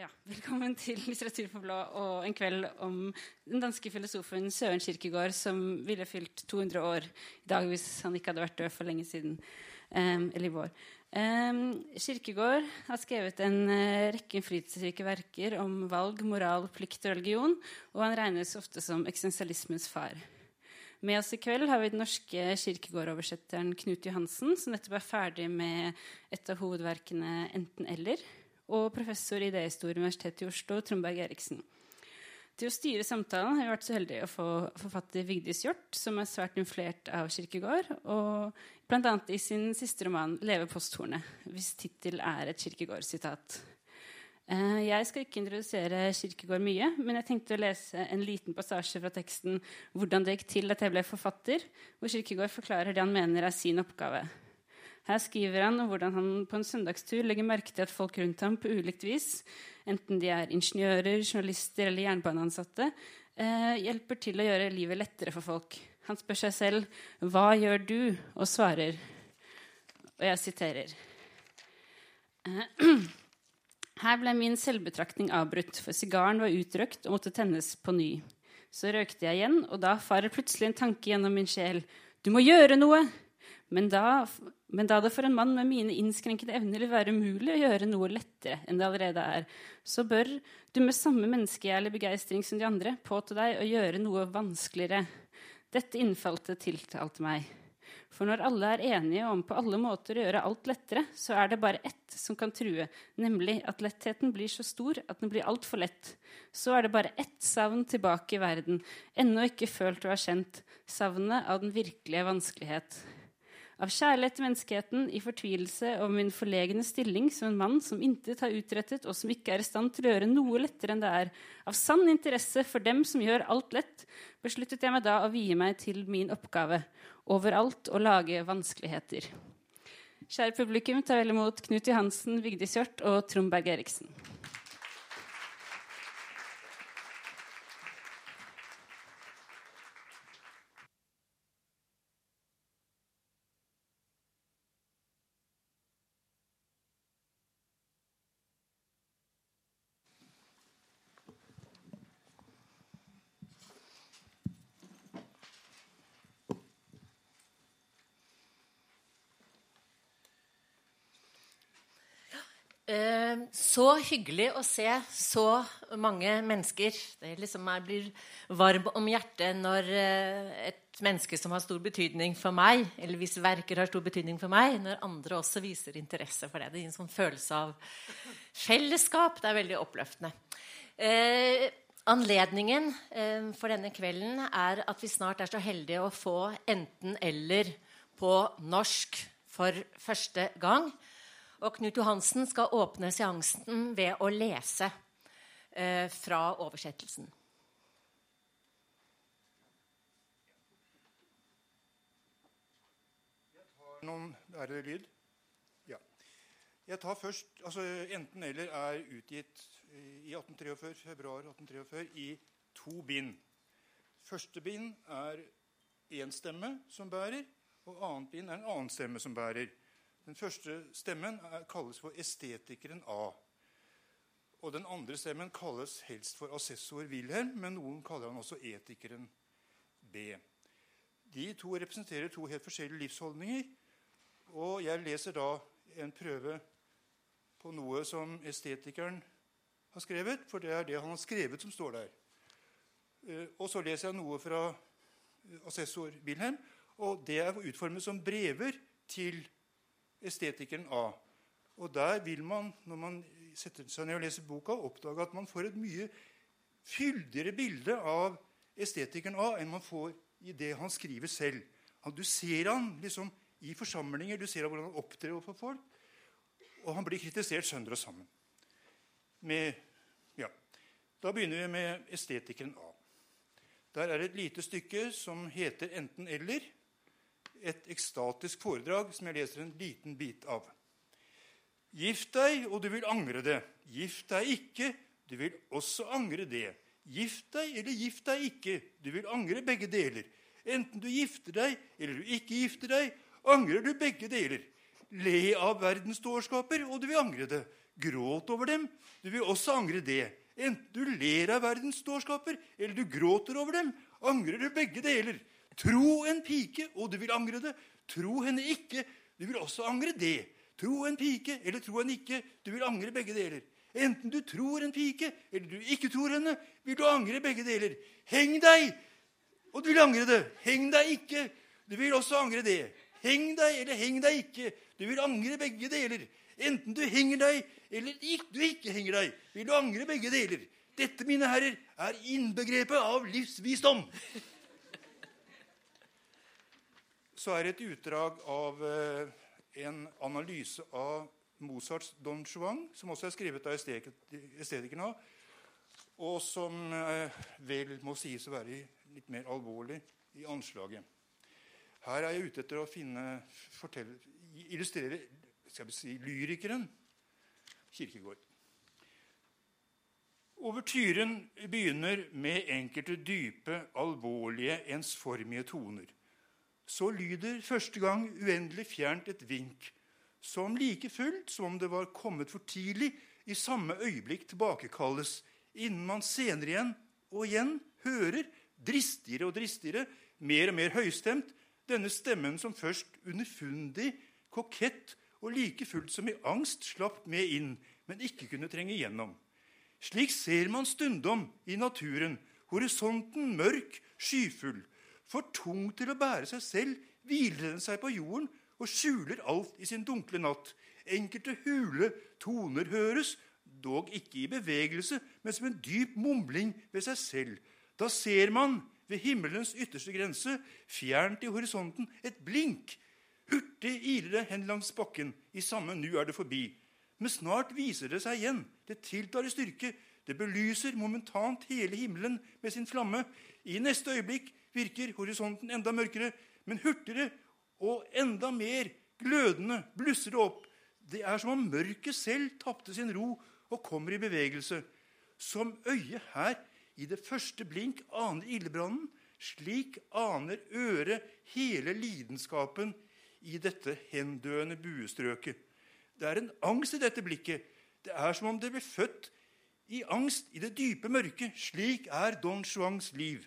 Ja, velkommen til Litteratur på blå og en kveld om den danske filosofen Søren Kirkegård, som ville fylt 200 år i dag hvis han ikke hadde vært død for lenge siden. Um, eller i vår. Um, Kirkegård har skrevet en uh, rekke innflytelsesrike verker om valg, moral, plikt og religion, og han regnes ofte som eksistensialismens far. Med oss i kveld har vi den norske kirkegårdoversetteren Knut Johansen, som nettopp er ferdig med et av hovedverkene 'Enten-eller' og professor i idéhistorie ved Universitetet i Oslo, Tromberg Eriksen. Til å styre samtalen har vi vært så heldige å få forfatter Vigdis Hjort, som er svært influert av Kirkegård, og bl.a. i sin siste roman 'Leve posthornet', hvis tittel er et Kirkegård-sitat. Eh, jeg skal ikke introdusere Kirkegård mye, men jeg tenkte å lese en liten passasje fra teksten 'Hvordan det gikk til at jeg ble forfatter', hvor Kirkegård forklarer det han mener er sin oppgave. Her skriver han om hvordan han på en søndagstur legger merke til at folk rundt ham på ulikt vis, enten de er ingeniører, journalister eller jernbaneansatte, eh, hjelper til å gjøre livet lettere for folk. Han spør seg selv 'Hva gjør du?' og svarer, og jeg siterer Her ble min selvbetraktning avbrutt, for sigaren var utrøkt og måtte tennes på ny. Så røkte jeg igjen, og da farer plutselig en tanke gjennom min sjel. Du må gjøre noe! Men da, men da, det for en mann med mine innskrenkede evner vil være umulig å gjøre noe lettere enn det allerede er, så bør du med samme menneskejærlig begeistring som de andre påta deg å gjøre noe vanskeligere. Dette innfaltet tiltalte meg. For når alle er enige om på alle måter å gjøre alt lettere, så er det bare ett som kan true, nemlig at lettheten blir så stor at den blir altfor lett. Så er det bare ett savn tilbake i verden, ennå ikke følt og erkjent, savnet av den virkelige vanskelighet. Av kjærlighet til menneskeheten, i fortvilelse over min forlegne stilling som en mann som intet har utrettet, og som ikke er i stand til å gjøre noe lettere enn det er, av sann interesse for dem som gjør alt lett, besluttet jeg meg da å vie meg til min oppgave, overalt å lage vanskeligheter. Kjære publikum, ta vel imot Knut Johansen, Vigdis Hjort og Trond Berg Eriksen. Så hyggelig å se så mange mennesker. Det liksom jeg blir varm om hjertet når eh, et menneske som har stor betydning for meg, eller hvis verker har stor betydning for meg, når andre også viser interesse for det. Det gir en sånn følelse av fellesskap. Det er veldig oppløftende. Eh, anledningen eh, for denne kvelden er at vi snart er så heldige å få enten-eller på norsk for første gang. Og Knut Johansen skal åpne seansen ved å lese eh, fra oversettelsen. Noen, er det lyd? Ja. Jeg tar først, altså Enten eller er utgitt i 1843, februar 1843 i to bind. Første bind er én stemme som bærer, og annet bind er en annen stemme som bærer. Den første stemmen kalles for estetikeren A. Og den andre stemmen kalles helst for assessor Wilhelm, men noen kaller han også etikeren B. De to representerer to helt forskjellige livsholdninger. Og jeg leser da en prøve på noe som estetikeren har skrevet, for det er det han har skrevet, som står der. Eh, og så leser jeg noe fra assessor Wilhelm, og det er utformet som brever til estetikeren A. Og der vil man, når man setter seg ned og leser boka, oppdage at man får et mye fyldigere bilde av estetikeren A enn man får i det han skriver selv. Du ser han liksom i forsamlinger, du ser hvordan han opptrer overfor folk. Og han blir kritisert sønder og sammen. Med, ja. Da begynner vi med estetikeren A. Der er et lite stykke som heter enten-eller et ekstatisk foredrag som jeg leser en liten bit av. Gift deg, og du vil angre det. Gift deg ikke, du vil også angre det. Gift deg eller gift deg ikke, du vil angre begge deler. Enten du gifter deg eller du ikke gifter deg, angrer du begge deler. Le av verdens dårskaper, og du vil angre det. gråt over dem. Du vil også angre det. Enten du ler av verdens dårskaper, eller du gråter over dem, angrer du begge deler. Tro en pike, og du vil angre det. Tro henne ikke, du vil også angre det. Tro en pike, eller tro henne ikke, du vil angre begge deler. Enten du tror en pike, eller du ikke tror henne, vil du angre begge deler. Heng deg, og du vil angre det. Heng deg ikke, du vil også angre det. Heng deg eller heng deg ikke, du vil angre begge deler. Enten du henger deg eller du ikke henger deg, vil du angre begge deler. Dette, mine herrer, er innbegrepet av livsvisdom. Så er det et utdrag av eh, en analyse av Mozarts Don Juan, som også er skrevet av estetikerne, og som eh, vel må sies å være litt mer alvorlig i anslaget. Her er jeg ute etter å finne, fortelle, illustrere skal vi si, lyrikeren Kirkegård. Overtyren begynner med enkelte dype, alvorlige, ensformige toner. Så lyder første gang uendelig fjernt et vink, som like fullt som om det var kommet for tidlig, i samme øyeblikk tilbakekalles, innen man senere igjen og igjen hører, dristigere og dristigere, mer og mer høystemt, denne stemmen som først underfundig, kokett og like fullt som i angst slapp med inn, men ikke kunne trenge igjennom. Slik ser man stundom i naturen, horisonten mørk, skyfull. For tung til å bære seg selv hviler den seg på jorden og skjuler alt i sin dunkle natt. Enkelte hule toner høres, dog ikke i bevegelse, men som en dyp mumling ved seg selv. Da ser man ved himmelens ytterste grense, fjernt i horisonten, et blink Hurtig iler det hen langs bakken. I samme nu er det forbi. Men snart viser det seg igjen. Det tiltar i styrke. Det belyser momentant hele himmelen med sin flamme. I neste øyeblikk virker horisonten enda mørkere, men hurtigere og enda mer glødende blusser det opp. Det er som om mørket selv tapte sin ro og kommer i bevegelse. Som øyet her i det første blink aner ildbrannen, slik aner øret hele lidenskapen i dette hendøende buestrøket. Det er en angst i dette blikket. Det er som om det blir født i angst i det dype mørket. Slik er Don Juans liv.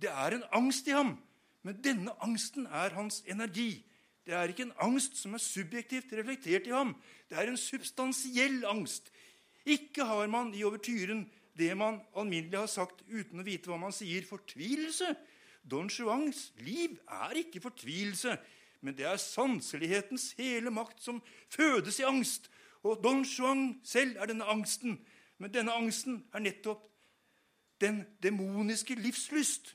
Det er en angst i ham, men denne angsten er hans energi. Det er ikke en angst som er subjektivt reflektert i ham. Det er en substansiell angst. Ikke har man i overtyren det man alminnelig har sagt uten å vite hva man sier, fortvilelse. Don Juans liv er ikke fortvilelse men det er sanselighetens hele makt som fødes i angst. Og Don Juan selv er denne angsten. Men denne angsten er nettopp den demoniske livslyst.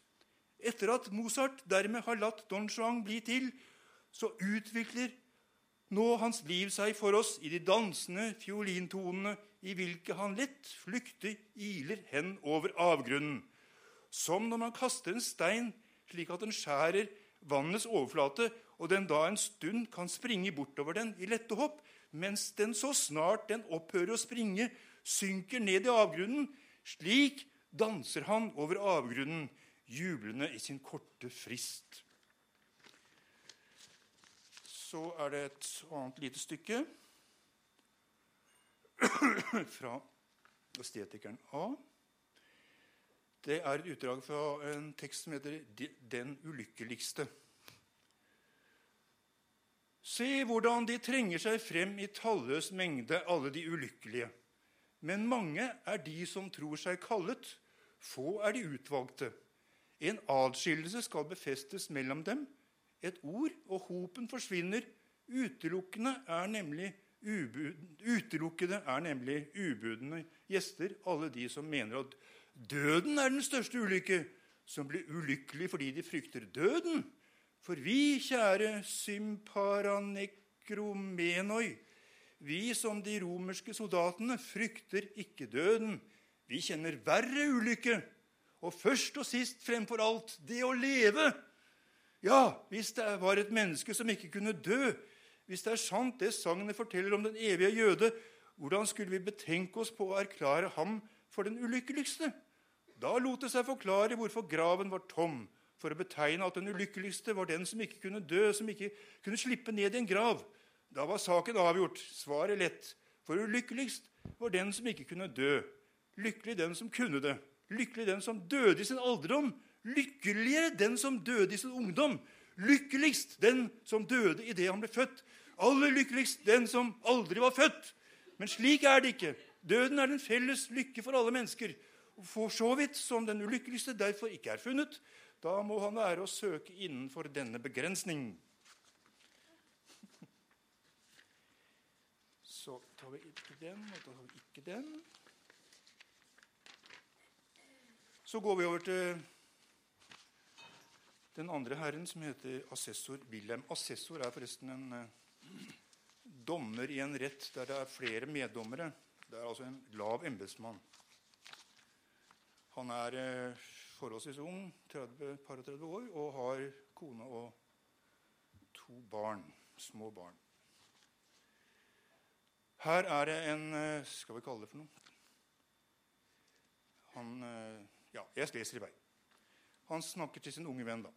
Etter at Mozart dermed har latt Don Juan bli til, så utvikler nå hans liv seg for oss i de dansende fiolintonene i hvilke han lett flyktig iler hen over avgrunnen. Som når man kaster en stein slik at den skjærer vannets overflate, og den da en stund kan springe bortover den i lette hopp, mens den så snart den opphører å springe, synker ned i avgrunnen. Slik danser han over avgrunnen, jublende i sin korte frist. Så er det et annet lite stykke fra estetikeren A. Det er et utdrag fra en tekst som heter 'Den ulykkeligste'. Se hvordan de trenger seg frem i talløs mengde, alle de ulykkelige. Men mange er de som tror seg kallet, få er de utvalgte. En adskillelse skal befestes mellom dem. Et ord, og hopen forsvinner. Utelukkende er nemlig utelukkede er nemlig ubudne gjester, alle de som mener at døden er den største ulykke, som blir ulykkelig fordi de frykter døden. For vi, kjære symparanekromenoi, vi som de romerske soldatene frykter ikke døden. Vi kjenner verre ulykke, og først og sist fremfor alt det å leve. Ja, hvis det var et menneske som ikke kunne dø, hvis det er sant det sagnet forteller om den evige jøde, hvordan skulle vi betenke oss på å erklære ham for den ulykkeligste? Da lot det seg forklare hvorfor graven var tom, for å betegne at den ulykkeligste var den som ikke kunne dø, som ikke kunne slippe ned i en grav. Da var saken avgjort. Svaret lett. For ulykkeligst var den som ikke kunne dø. Lykkelig den som kunne det. Lykkelig den som døde i sin alderdom. Lykkeligere den som døde i sin ungdom. Lykkeligst den som døde idet han ble født. Aller lykkeligst den som aldri var født. Men slik er det ikke. Døden er den felles lykke for alle mennesker. For så vidt som den ulykkeligste derfor ikke er funnet, da må han være å søke innenfor denne begrensning. Så tar vi ikke den, og da tar vi ikke den. Så går vi over til den andre herren, som heter assessor Wilhelm. Assessor er forresten en eh, dommer i en rett der det er flere meddommere. Det er altså en lav embetsmann. Han er eh, forholdsvis ung, 30, par og 30 år, og har kone og to barn, små barn. Her er det en eh, Skal vi kalle det for noe? Han eh, Ja, jeg leser i vei. Han snakker til sin unge venn, da.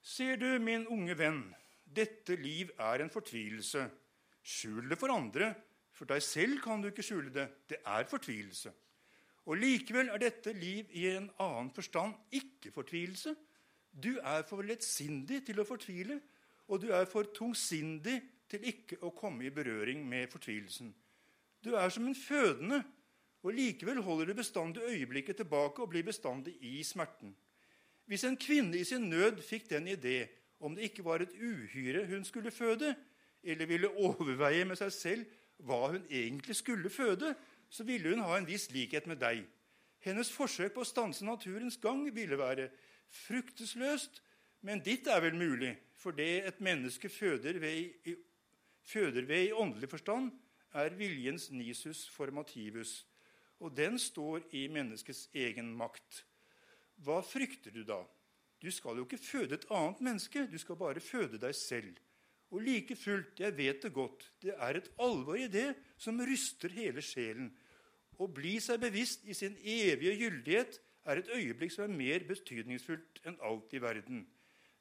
Ser du, min unge venn, dette liv er en fortvilelse. Skjul det for andre. For deg selv kan du ikke skjule det. Det er fortvilelse. Og likevel er dette liv i en annen forstand ikke fortvilelse. Du er for lettsindig til å fortvile, og du er for tungsindig til ikke å komme i berøring med fortvilelsen. Du er som en fødende, og likevel holder du bestandig øyeblikket tilbake og blir bestandig i smerten. Hvis en kvinne i sin nød fikk den idé om det ikke var et uhyre hun skulle føde, eller ville overveie med seg selv hva hun egentlig skulle føde, så ville hun ha en viss likhet med deg. Hennes forsøk på å stanse naturens gang ville være fruktesløst, men ditt er vel mulig, for det et menneske føder ved, føder ved i åndelig forstand, er viljens nisus formativus, og den står i menneskets egen makt. Hva frykter du da? Du skal jo ikke føde et annet menneske, du skal bare føde deg selv. Og like fullt, jeg vet det godt, det er et alvor i det som ryster hele sjelen. Å bli seg bevisst i sin evige gyldighet er et øyeblikk som er mer betydningsfullt enn alt i verden.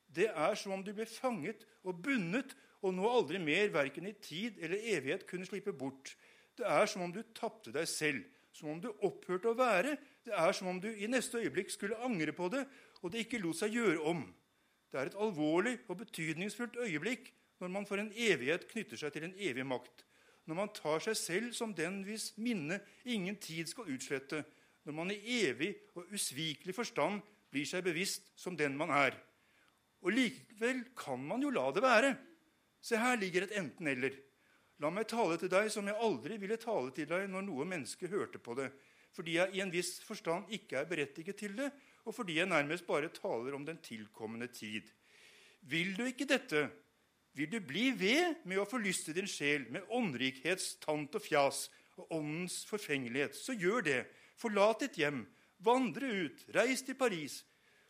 Det er som om du ble fanget og bundet og nå aldri mer, verken i tid eller evighet, kunne slippe bort. Det er som om du tapte deg selv, som om du opphørte å være. Det er som om du i neste øyeblikk skulle angre på det, og det ikke lot seg gjøre om. Det er et alvorlig og betydningsfullt øyeblikk når man for en evighet knytter seg til en evig makt, når man tar seg selv som den hvis minne ingen tid skal utslette, når man i evig og usvikelig forstand blir seg bevisst som den man er. Og likevel kan man jo la det være. Se, her ligger et enten-eller. La meg tale til deg som jeg aldri ville tale til deg når noe menneske hørte på det, fordi jeg i en viss forstand ikke er berettiget til det, og fordi jeg nærmest bare taler om den tilkommende tid. Vil du ikke dette, vil du bli ved med å forlyste din sjel med åndrikhets tant og fjas og åndens forfengelighet, så gjør det. Forlat ditt hjem, vandre ut, reis til Paris.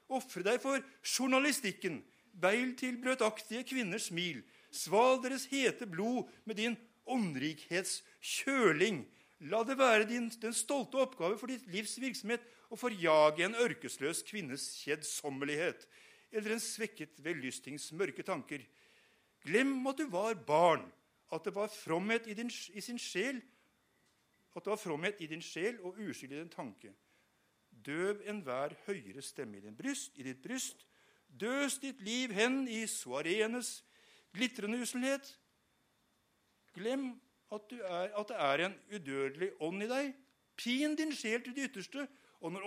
Ofre deg for journalistikken, beil til bløtaktige kvinners smil. Sval deres hete blod med din åndrikhetskjøling. La det være din, den stolte oppgave for ditt livs virksomhet å forjage en ørkesløs kvinnes kjedsommelighet eller en svekket vellystings mørke tanker. Glem at du var barn, at det var fromhet i, din, i sin sjel, at det var fromhet i din sjel og uskyld i din tanke. Døv enhver høyere stemme i, din bryst, i ditt bryst. Døs ditt liv hen i soarenes glitrende uselhet. Glem at, er, at, det er en udødelig ånd i deg. Pin din sjel til det ytterste, og når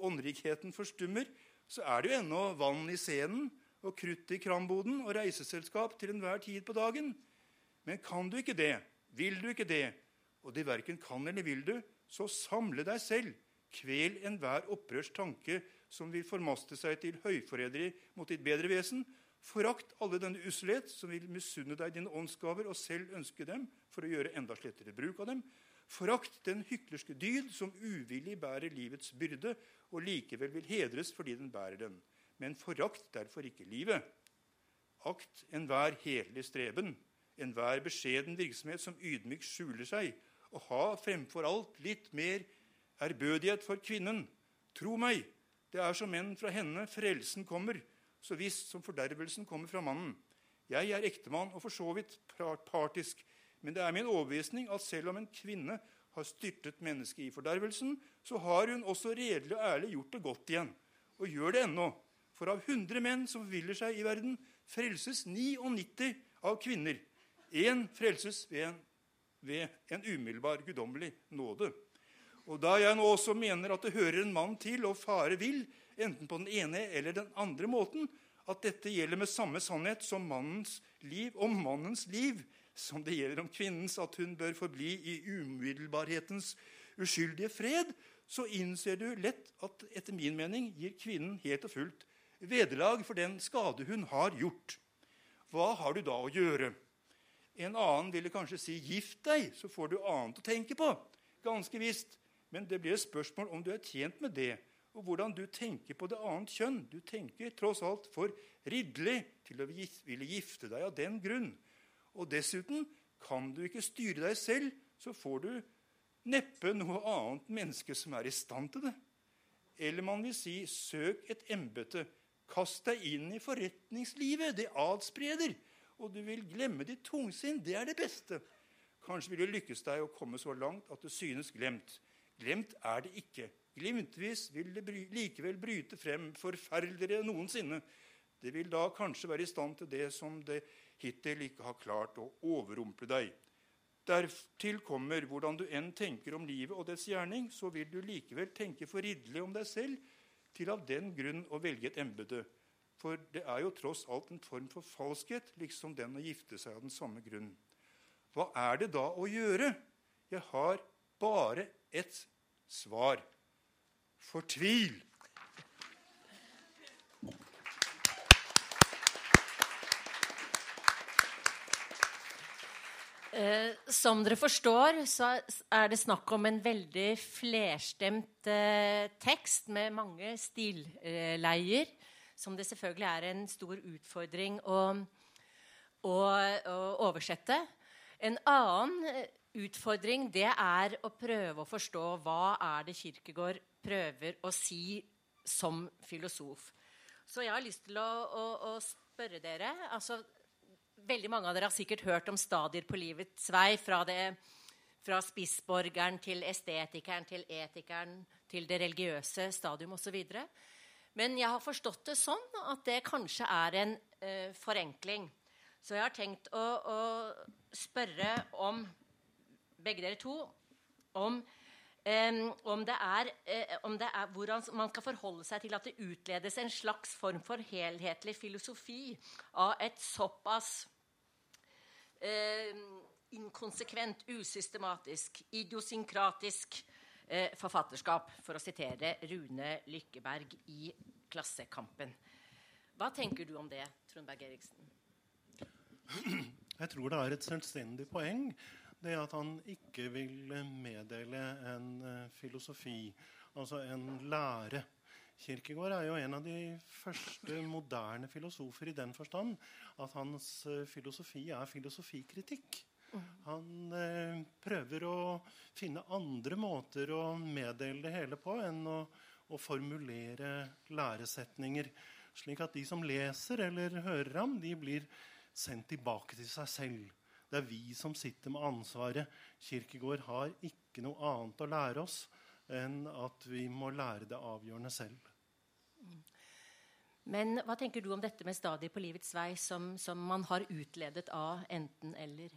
åndrikheten forstummer, så er det jo ennå vann i scenen og krutt i kramboden og reiseselskap til enhver tid på dagen. Men kan du ikke det, vil du ikke det, og det verken kan eller vil du, så samle deg selv. Kvel enhver opprørs tanke som vil formaste seg til høyforræderi mot ditt bedre vesen. Forakt alle denne usselhet som vil misunne deg dine åndsgaver og selv ønske dem for å gjøre enda slettere bruk av dem. Forakt den hyklerske dyd som uvillig bærer livets byrde og likevel vil hedres fordi den bærer den men forakt derfor ikke livet. Akt enhver hederlig streben, enhver beskjeden virksomhet som ydmykt skjuler seg, og ha fremfor alt litt mer ærbødighet for kvinnen. Tro meg, det er som menn fra henne frelsen kommer, så visst som fordervelsen kommer fra mannen. Jeg er ektemann og for så vidt partisk, Men det er min overbevisning at selv om en kvinne har styrtet mennesket i fordervelsen, så har hun også redelig og ærlig gjort det godt igjen. Og gjør det ennå. For av 100 menn som forviller seg i verden, frelses 99 av kvinner. Én frelses ved en, ved en umiddelbar guddommelig nåde. Og da jeg nå også mener at det hører en mann til å fare vill, enten på den ene eller den andre måten, at dette gjelder med samme sannhet som mannens liv om mannens liv, som det gjelder om kvinnens, at hun bør forbli i umiddelbarhetens uskyldige fred, så innser du lett at etter min mening gir kvinnen helt og fullt vederlag for den skade hun har gjort. Hva har du da å gjøre? En annen ville kanskje si 'gift deg', så får du annet å tenke på. Ganske visst. Men det blir et spørsmål om du er tjent med det, og hvordan du tenker på det annet kjønn. Du tenker tross alt for ridderlig til å ville gifte deg av den grunn. Og dessuten kan du ikke styre deg selv, så får du neppe noe annet menneske som er i stand til det. Eller man vil si søk et embete. Kast deg inn i forretningslivet. Det adspreder. Og du vil glemme ditt tungsinn. Det er det beste. Kanskje vil det lykkes deg å komme så langt at det synes glemt. Glemt er det ikke. Glimtvis vil det bry likevel bryte frem forferdeligere enn noensinne. Det vil da kanskje være i stand til det som det hittil ikke har klart å overrumple deg. Dertil kommer hvordan du enn tenker om livet og dets gjerning, så vil du likevel tenke forridderlig om deg selv til av den grunn å velge et embete. For det er jo tross alt en form for falskhet, liksom den å gifte seg av den samme grunn. Hva er det da å gjøre? Jeg har bare ett svar. Fortvil! Eh, som dere forstår, så er det snakk om en veldig flerstemt eh, tekst med mange stilleier, som det selvfølgelig er en stor utfordring å, å, å oversette. En annen eh, utfordring det er å prøve å forstå hva er det Kirkegård prøver å si som filosof. Så jeg har lyst til å, å, å spørre dere altså, Veldig mange av dere har sikkert hørt om stadier på livets vei. Fra, det, fra spissborgeren til estetikeren til etikeren til det religiøse stadium osv. Men jeg har forstått det sånn at det kanskje er en eh, forenkling. Så jeg har tenkt å, å spørre om begge dere to om, um, om, det er, om det er hvordan man skal forholde seg til at det utledes en slags form for helhetlig filosofi av et såpass uh, inkonsekvent, usystematisk, idiosynkratisk uh, forfatterskap, for å sitere Rune Lykkeberg i Klassekampen. Hva tenker du om det, Trond Berg Eriksen? Jeg tror det er et selvstendig poeng det at han ikke vil meddele en uh, filosofi, altså en lære. Kirkegård er jo en av de første moderne filosofer i den forstand at hans uh, filosofi er filosofikritikk. Han uh, prøver å finne andre måter å meddele det hele på enn å, å formulere læresetninger, slik at de som leser eller hører ham, de blir sendt tilbake til seg selv. Det er vi som sitter med ansvaret. Kirkegård har ikke noe annet å lære oss enn at vi må lære det avgjørende selv. Men hva tenker du om dette med stadiet på livets vei som, som man har utledet av enten-eller?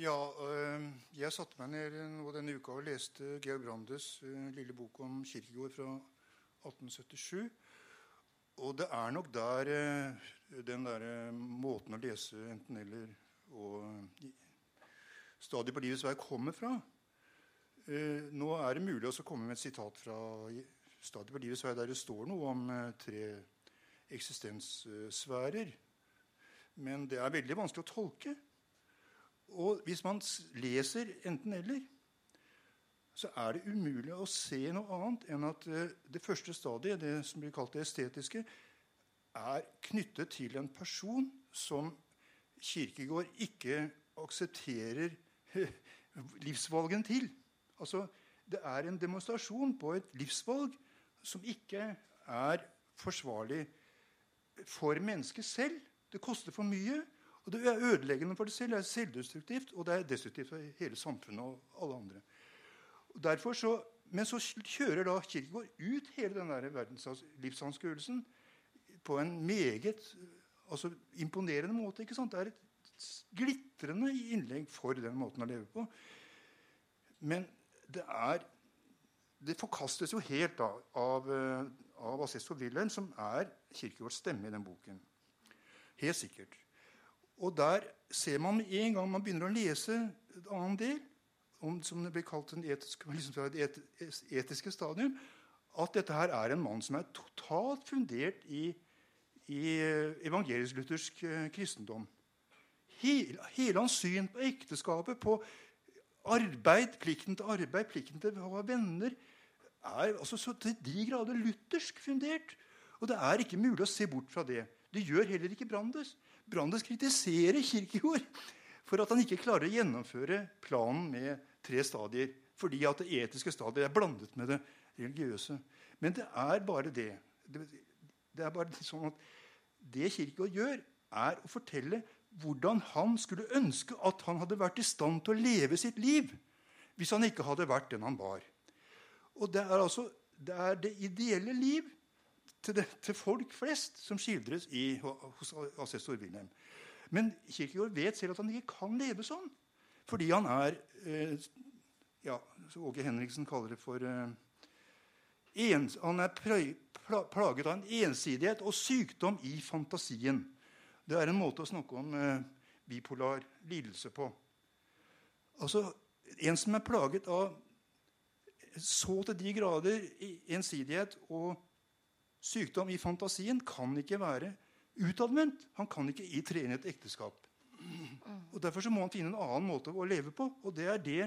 Ja, øh, jeg satte meg ned nå denne uka og leste Georg Brandes øh, lille bok om Kirkegård fra 1877. Og det er nok der øh, den der måten å lese enten-eller og stadiet på livets vei kommer fra. Eh, nå er det mulig å komme med et sitat fra Stadiet på livets vei der det står noe om eh, tre eksistenssfærer. Men det er veldig vanskelig å tolke. Og hvis man leser enten-eller, så er det umulig å se noe annet enn at eh, det første stadiet, det som blir kalt det estetiske, er knyttet til en person som Kirkegård ikke aksepterer livsvalgen til. Altså, det er en demonstrasjon på et livsvalg som ikke er forsvarlig for mennesket selv. Det koster for mye, Og Det er ødeleggende for det selv. Det er selvdestruktivt, og det er destruktivt for hele samfunnet og alle andre. Og så, men så kjører da Kirkegård ut hele den verdenslivsanskuelsen på en meget altså, imponerende måte. ikke sant? Det er et glitrende innlegg for den måten å leve på. Men det er det forkastes jo helt da, av, eh, av assessor Wilhelm, som er Kirkegårds stemme i den boken. Helt sikkert. Og der ser man med en gang man begynner å lese en annen del, om, som det blir kalt den etisk, liksom et etiske stadium, at dette her er en mann som er totalt fundert i, i eh, evangelisk-luthersk eh, kristendom. Hele, hans syn på ekteskapet, på arbeid, plikten til arbeid, plikten til å ha venner, er altså så til de grader luthersk fundert. Og det er ikke mulig å se bort fra det. Det gjør heller ikke Brandes. Brandes kritiserer Kirkegård for at han ikke klarer å gjennomføre planen med tre stadier. Fordi at det etiske stadiet er blandet med det religiøse. Men det er bare det. Det er bare sånn at det Kirkegård gjør, er å fortelle hvordan han skulle ønske at han hadde vært i stand til å leve sitt liv hvis han ikke hadde vært den han var. Og det er altså det, er det ideelle liv til, det, til, folk flest som skildres i, hos assessor Wilhelm. Men Kirkegård vet selv at han ikke kan leve sånn. Fordi han er eh, ja, Åge Henriksen kaller det for eh, en, Han er plaget av en ensidighet og sykdom i fantasien. Det er en måte å snakke om eh, bipolar lidelse på. Altså, En som er plaget av så til de grader ensidighet og sykdom i fantasien kan ikke være utadvendt. Han kan ikke i trene et ekteskap. Og Derfor må han finne en annen måte å leve på. Og det er det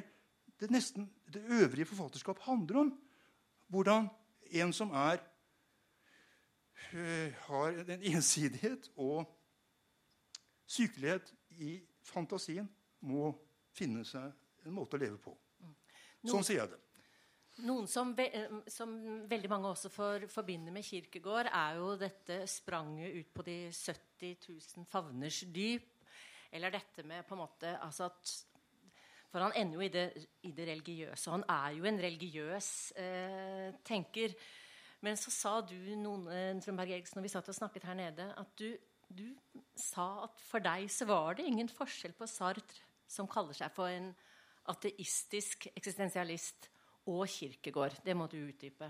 det, nesten, det øvrige forfatterskap handler om. Hvordan en som er øh, har en ensidighet og sykelighet i fantasien, må finne seg en måte å leve på. Sånn sier jeg det. Noen som, ve som, veldig mange også for, forbinder med Kirkegård, er jo dette spranget ut på de 70 000 favners dyp. Eller dette med på en måte altså at, For han ender jo i det, i det, religiøse. Han er jo en religiøs eh, tenker. Men så sa du noen, Eriksen, når vi satt og snakket her nede, at du, du sa at for deg så var det ingen forskjell på Sartre, som kaller seg for en ateistisk eksistensialist, og Kirkegård. Det må du utdype.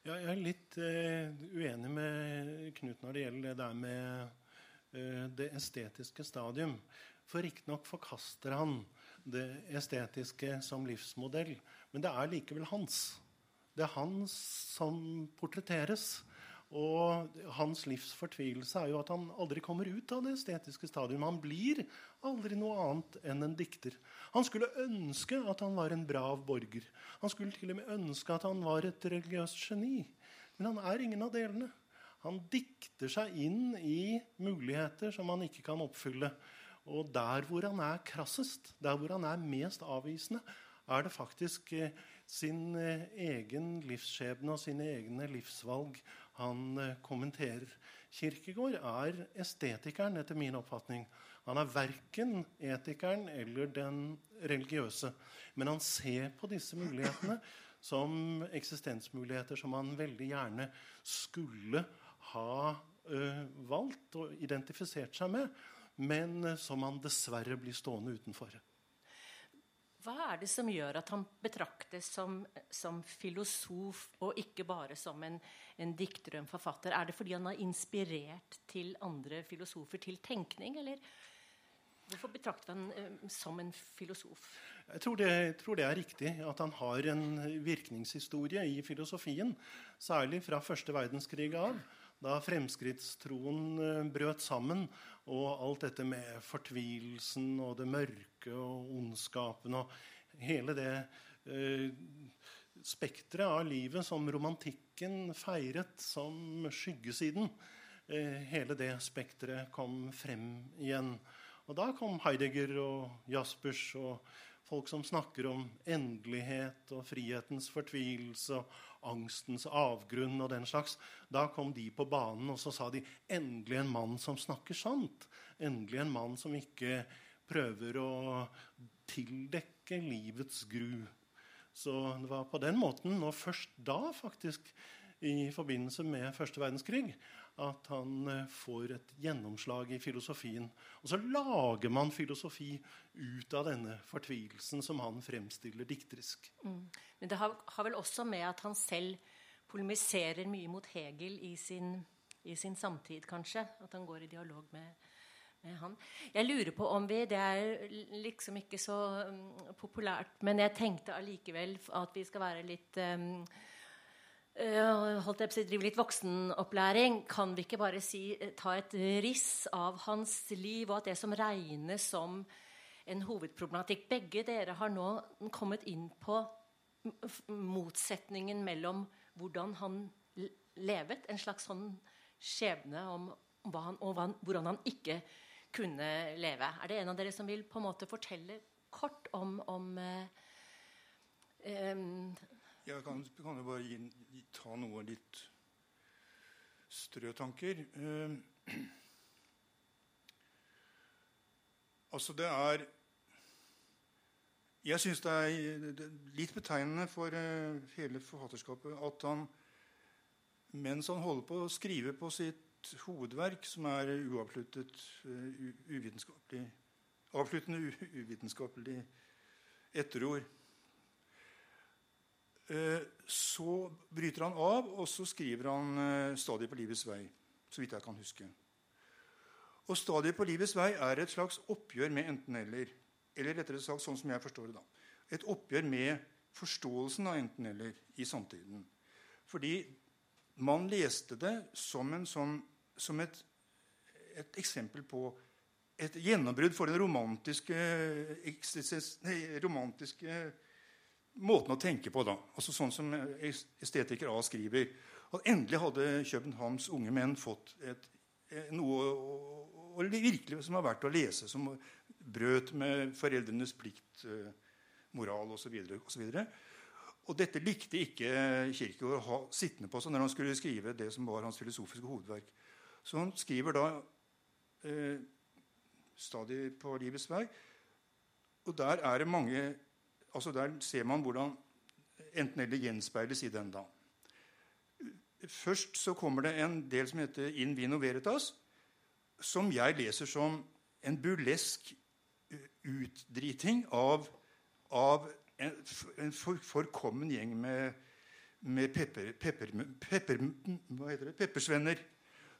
Ja, jeg er litt eh, uenig med Knut når det gjelder det der med eh, det estetiske stadium. For riktignok forkaster han det estetiske som livsmodell. Men det er likevel hans. Det er han som portretteres. Og hans livs fortvilelse er jo at han aldri kommer ut av det estetiske stadium. Han blir aldri noe annet enn en dikter. Han skulle ønske at han var en brav borger. Han skulle til og med ønske at han var et religiøst geni. Men han er ingen av delene. Han dikter seg inn i muligheter som han ikke kan oppfylle. Og der hvor han er krassest, der hvor han er mest avvisende, er det faktisk eh, sin eh, egen livsskjebne og sine egne livsvalg han eh, kommenterer. Kirkegård er estetikeren, etter min oppfatning. Han er verken etikeren eller den religiøse. Men han ser på disse mulighetene som eksistensmuligheter som han veldig gjerne skulle ha ø, valgt og identifisert seg med, men som han dessverre blir stående utenfor. Hva er det som gjør at han betraktes som, som filosof og ikke bare som en, en, dikter og en forfatter? Er det fordi han har inspirert til andre filosofer til tenkning, eller hvorfor betrakter han eh, som en filosof? Jeg tror, det, jeg tror, det, er riktig at han har en virkningshistorie i filosofien. Særlig fra første verdenskrig av, da fremskrittstroen eh, brøt sammen og alt dette med fortvilelsen og det mørke og ondskapen og hele det eh, spekteret av livet som romantikken feiret som skyggesiden. Eh, hele det spekteret kom frem igjen. Og da kom Heidegger og Jaspers og folk som snakker om endelighet og frihetens fortvilelse og angstens avgrunn og den slags. Da kom de på banen, og så sa de endelig en mann som snakker sant. Endelig en mann som ikke prøver å tildekke livets gru. Så det var på den måten, og først da, faktisk, i forbindelse med første verdenskrig, at han eh, får et gjennomslag i filosofien. Og så lager man filosofi ut av denne fortvilelsen som han fremstiller dikterisk. Mm. Men det har, har, vel også med at han selv polemiserer mye mot Hegel i sin, i sin samtid, kanskje. At han går i dialog med, han. Jeg lurer på om vi Det er liksom ikke så um, populært, men jeg tenkte allikevel at vi skal være litt um, holdt jeg på å drive litt voksenopplæring, kan vi ikke bare si, eh, ta et riss av hans liv, og at det som regnes som en hovedproblematikk Begge dere har nå kommet inn på motsetningen mellom hvordan han levet, en slags sånn skjebne om hva han, og hvordan han ikke kunne leve. Er det en av dere som vil på en måte fortelle kort om, om eh, um, jeg kan, kan, jo bare gi, ta noe litt strøtanker. Eh, altså, det er Jeg syns det er litt betegnende for eh, hele forfatterskapet at han, mens han holder på å skrive på sitt hovedverk, som er uavsluttet, uh, uvitenskapelig Avsluttende uvitenskapelig etterord så bryter han av, og så skriver han eh, 'Stadig på livets vei'. Så vidt jeg kan huske. Og 'Stadiet på livets vei' er et slags oppgjør med enten-eller. Eller rettere sagt sånn som jeg forstår det. da. Et oppgjør med forståelsen av enten-eller i samtiden. Fordi man leste det som, sånn, som et, et, eksempel på et gjennombrudd for den romantiske, romantiske måten å tenke på. da, altså Sånn som estetiker A skriver. At endelig hadde Københavns unge menn fått et, et, noe å, å, virkelig som har vært å lese, som brøt med foreldrenes pliktmoral osv. Og, og dette likte ikke Kirkegård å ha sittende på seg når han skulle skrive det som var hans filosofiske hovedverk. Så han skriver da eh, stadig på livets vei. Og der er det mange altså Der ser man hvordan enten-eller gjenspeiles i den. da. Først så kommer det en del som heter In vino veritas, som jeg leser som en burlesk utdriting av, av en, en for, forkommen gjeng med, med pepper, pepper, pepper, det? peppersvenner.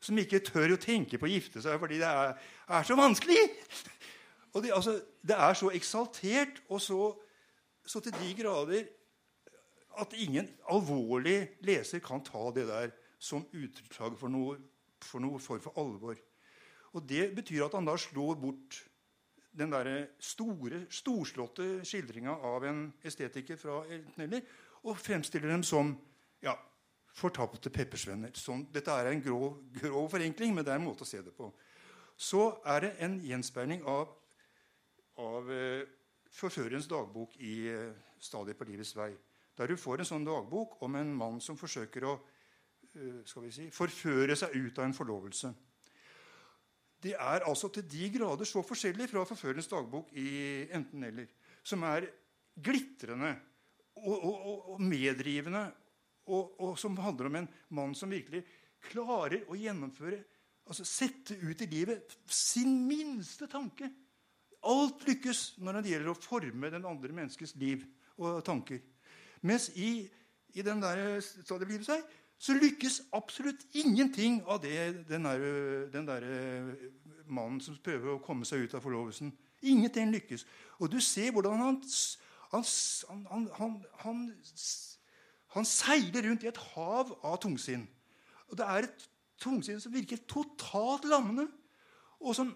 Som ikke tør å tenke på å gifte seg fordi det er, er så vanskelig! Og det, altså, det er så eksaltert og så så til de grader at ingen alvorlig leser kan ta det der som utslag for noe, for noe form for alvor. Og Det betyr at han da slår bort den der store, storslåtte skildringa av en estetiker fra Elteneller og fremstiller dem som ja, fortapte peppersvenner. Sånn, dette er en grov, grov, forenkling, men det er en måte å se det på. Så er det en gjenspeiling av, av eh, forførerens dagbok i Stadiet på livets vei'. Der du får en sånn dagbok om en mann som forsøker å eh, si, forføre seg ut av en forlovelse. Det er altså til de grader så forskjellig fra forførerens dagbok i enten-eller, som er glitrende og, og, og medrivende, og, og, som handler om en mann som virkelig klarer å gjennomføre altså Sette ut i livet sin minste tanke Alt lykkes når det gjelder å forme den andre menneskets liv og tanker. Mens i, i den der stadiet seg, så lykkes absolutt ingenting av det den der, den der mannen som prøver å komme seg ut av forlovelsen. Ingenting lykkes. Og du ser hvordan han, han, han, han seiler rundt i et hav av tungsinn. Og det er et tungsinn som virker totalt lammende, og som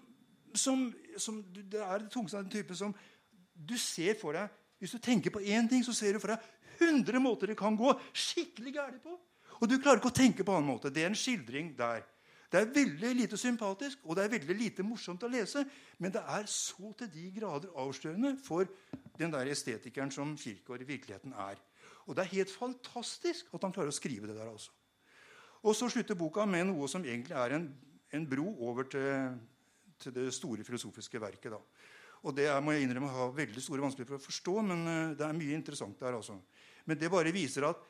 som, som Det er den type som du ser for deg Hvis du tenker på én ting, så ser du for deg 100 måter det kan gå skikkelig gærent på. Og du klarer ikke å tenke på en annen måte. Det er en skildring der. Det er veldig lite sympatisk, og det er veldig lite morsomt å lese. Men det er så til de grader avslørende for den der estetikeren som Kirkegaard i virkeligheten er. Og det er helt fantastisk at han klarer å skrive det der. altså. Og så slutter boka med noe som egentlig er en, en bro over til, til, det store filosofiske verket. da. Og det er, må jeg innrømme har veldig store vanskeligheter for å forstå, men uh, det er mye interessant der. altså. Men det bare viser at,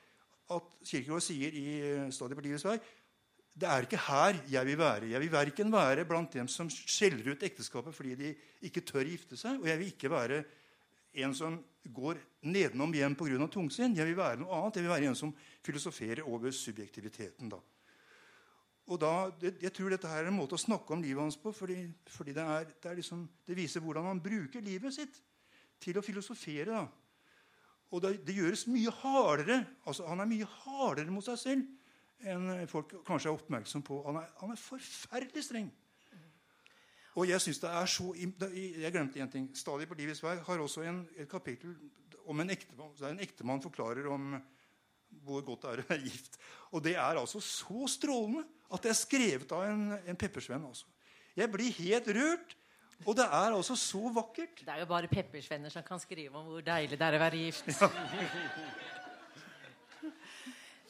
at Kirkegaard sier i uh, Stadig på vei det er ikke her jeg vil være. Jeg vil verken være blant dem som skjeller ut ekteskapet fordi de ikke tør gifte seg, og jeg vil ikke være en som går nedenom hjem pga. tungsinn. Jeg vil være noe annet. Jeg vil være en som filosoferer over subjektiviteten. da. Og da, Jeg tror dette her er en måte å snakke om livet hans på, fordi, fordi det, er, det, er liksom, det, viser hvordan han bruker livet sitt til å filosofere. da. Og det, det gjøres mye hardere. altså Han er mye hardere mot seg selv enn folk kanskje er oppmerksom på. Han er, han er forferdelig streng. Og jeg synes det er så, jeg glemte en ting. Stadig på livets vei har også en, et kapittel om en ektemann, der en ektemann forklarer om hvor godt det er å være gift. Og det er altså så strålende at det er skrevet av en, en peppersvenn. Også. Jeg blir helt rørt. Og det er altså så vakkert. Det er jo bare peppersvenner som kan skrive om hvor deilig det er å være gift. Ja.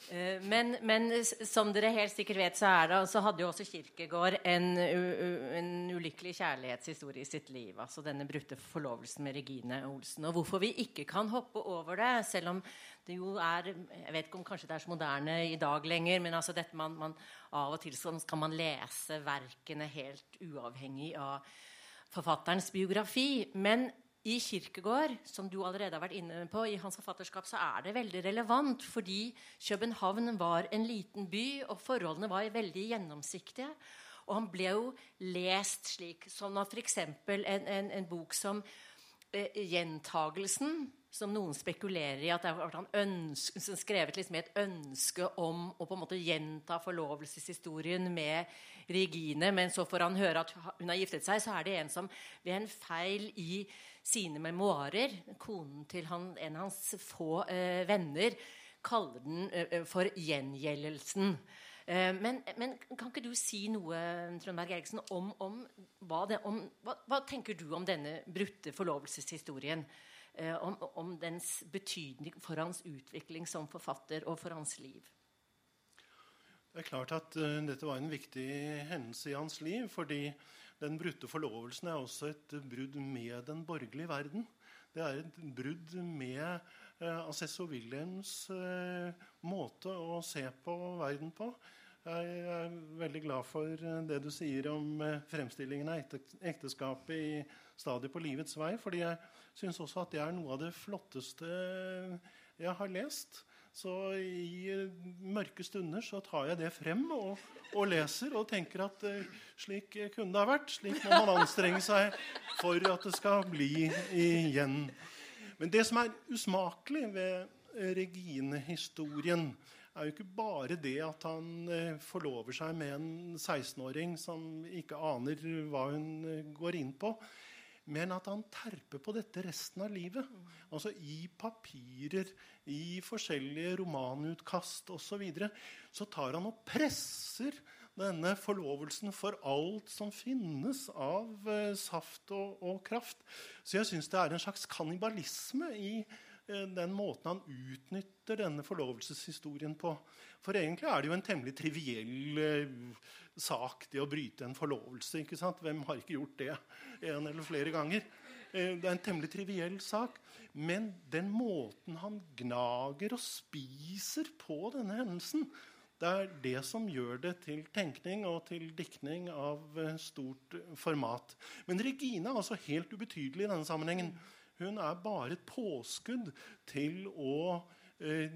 Eh, men, men, som dere helt sikkert vet, så, det, så hadde jo også Kirkegård en, en, ulykkelig kjærlighetshistorie i sitt liv. Altså denne brutte forlovelsen med Regine Olsen. Og hvorfor vi ikke kan hoppe over det, selv om det jo er Jeg vet ikke om kanskje det er så moderne i dag lenger, men altså dette man, man av og til skal man lese verkene helt uavhengig av forfatterens biografi. Men i Kirkegård, som du allerede har vært inne på, i hans forfatterskap, så er det veldig relevant. Fordi København var en liten by, og forholdene var veldig gjennomsiktige. Og han ble jo lest slik som at f.eks. En, en, en bok som eh, 'Gjentagelsen', som noen spekulerer i at det har ønske, skrevet liksom et ønske om å på en måte gjenta forlovelseshistorien med Regine, men så får han høre at hun har giftet seg, så er det en som ved en feil i sine memoarer, konen til han, en av hans få eh, venner, kaller den eh, for gjengjeldelsen. Eh, men, men, kan ikke du si noe Trondberg Eriksen, om, om, hva, det, om hva, hva, tenker du om denne brutte forlovelseshistorien? Eh, om, om dens betydning for hans utvikling som forfatter og for hans liv? Det er klart at uh, dette var en viktig hendelse i hans liv. fordi den brutte forlovelsen er også et brudd med den borgerlige verden. Det er et brudd med uh, Assessor Wilhelms uh, måte å se på verden på. Jeg er veldig glad for det du sier om fremstillingen av ekteskapet i stadiet på livets vei. fordi jeg syns også at det er noe av det flotteste jeg har lest. Så i mørke stunder så tar jeg det frem og, og leser og tenker at uh, slik kunne det ha vært. Slik må man anstrenge seg for at det skal bli igjen. Men det som er usmakelig ved Regine-historien, er jo ikke bare det at han uh, forlover seg med en 16-åring som ikke aner hva hun uh, går inn på men at han terper på dette resten av livet. Altså i papirer, i forskjellige romanutkast osv. Så, videre, så tar han og presser denne forlovelsen for alt som finnes av eh, saft og, og, kraft. Så jeg syns det er en slags kannibalisme i den måten han utnytter denne forlovelseshistorien på. For egentlig er det jo en temmelig triviell eh, sak, det å bryte en forlovelse. ikke sant? Hvem har ikke gjort det en eller flere ganger? Eh, det er en temmelig triviell sak. Men den måten han gnager og spiser på denne hendelsen, det er det som gjør det til tenkning og til diktning av eh, stort format. Men Regine er altså helt ubetydelig i denne sammenhengen. Hun er bare et påskudd til å eh,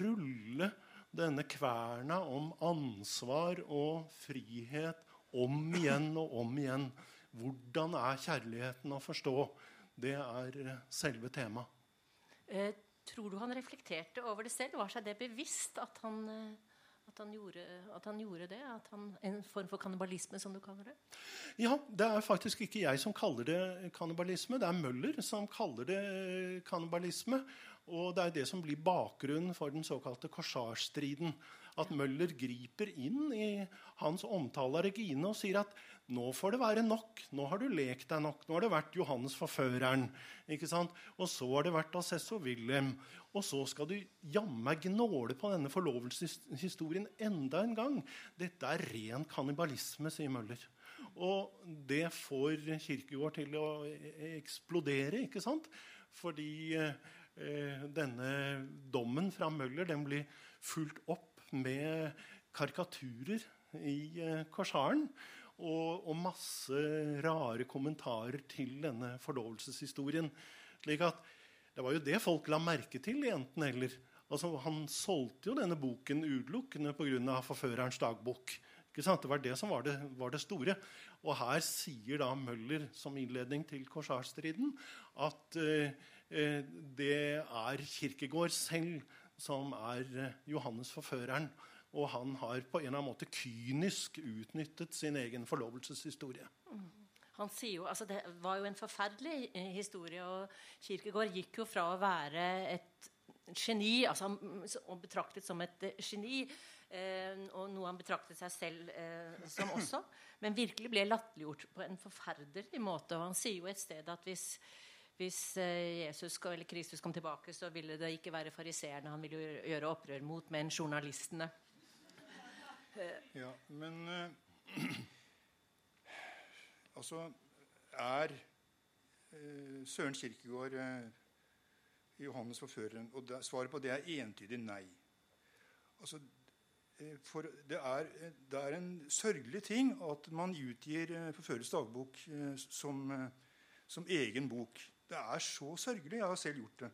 rulle denne kverna om ansvar og frihet om igjen og om igjen. Hvordan er kjærligheten å forstå? Det er selve temaet. Eh, tror du han reflekterte over det selv? Var seg det bevisst at han, eh, At han, gjorde, at han gjorde det? At han, en form for kannibalisme, som du kaller det? Ja, det er faktisk ikke jeg som kaller det kannibalisme. Det er Møller som kaller det kannibalisme. Og det er det som blir bakgrunnen for den såkalte korsarstriden. At Møller griper inn i hans omtale av Regine og sier at nå får det være nok. Nå har du lekt deg nok. Nå har det vært Johannes forføreren. ikke sant? Og så har det vært Assesso Wilhelm. Og så skal du jammen gnåle på denne forlovelseshistorien enda en gang. Dette er ren kannibalisme, sier Møller. Og det får Kirkegård til å eksplodere, ikke sant? Fordi eh, denne dommen fra Møller den blir fulgt opp med karikaturer i eh, Korsaren og, og, masse rare kommentarer til denne forlovelseshistorien. Slik at Det var jo det folk la merke til Enten eller. Altså, han solgte jo denne boken utelukkende pga. forførerens dagbok. Det var det som var det, var det, store. Og her sier da Møller som innledning til korsarstriden at eh, eh det er Kirkegård selv som er eh, Johannes forføreren. Og han har på en eller annen måte kynisk utnyttet sin egen forlovelseshistorie. Mm. Han sier jo, altså Det var jo en forferdelig eh, historie. og Kirkegård gikk jo fra å være et geni, altså og betraktet som et eh, geni, eh, og noe han betraktet seg selv eh, som også, men virkelig ble latterliggjort på en forferdelig måte. og Han sier jo et sted at hvis, hvis eh, Jesus eller Kristus kom tilbake, så ville det ikke være fariseerne han ville gjøre opprør mot, men journalistene. Ja, men Altså Er eh, Søren Kirkegård eh, Johannes forføreren? Og da, svaret på det er entydig nei. Altså, for det er, det er, en sørgelig ting at man utgir Forførers dagbok som, som, egen bok. Det er så sørgelig. Jeg har selv gjort det.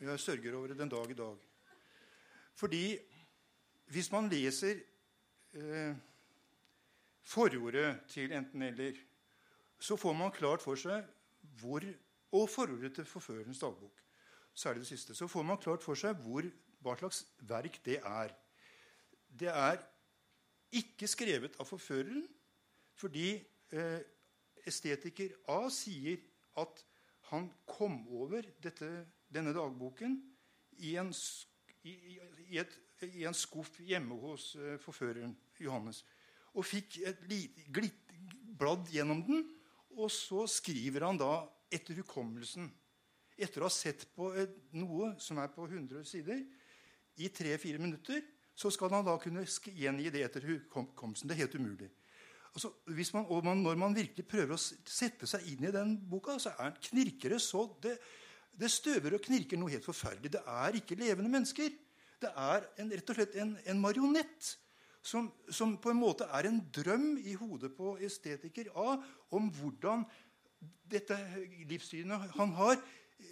Jeg sørger over det den dag i dag. Fordi hvis man leser eh, forordet til enten-eller, så får man klart for seg hvor Og forordet til forførerens dagbok. Særlig det siste. Så får man klart for seg hvor, hva slags verk det er. Det er ikke skrevet av forføreren fordi eh, estetiker A sier at han kom over dette, denne dagboken i en, i, i et i en skuff hjemme hos uh, forføreren Johannes. Og fikk et glitt, bladd gjennom den. Og så skriver han da etter hukommelsen, etter å ha sett på et, noe som er på 100 sider, i tre-fire minutter, så skal han da kunne gjengi det etter hukommelsen. Det er helt umulig. Altså, man, og man, når man virkelig prøver å sette seg inn i den boka, så er, knirker det så det, det støver og knirker noe helt forferdelig. Det er ikke levende mennesker. Det er en, rett og slett en, en marionett som, som, på en måte er en drøm i hodet på estetiker A om hvordan dette livssynet han har,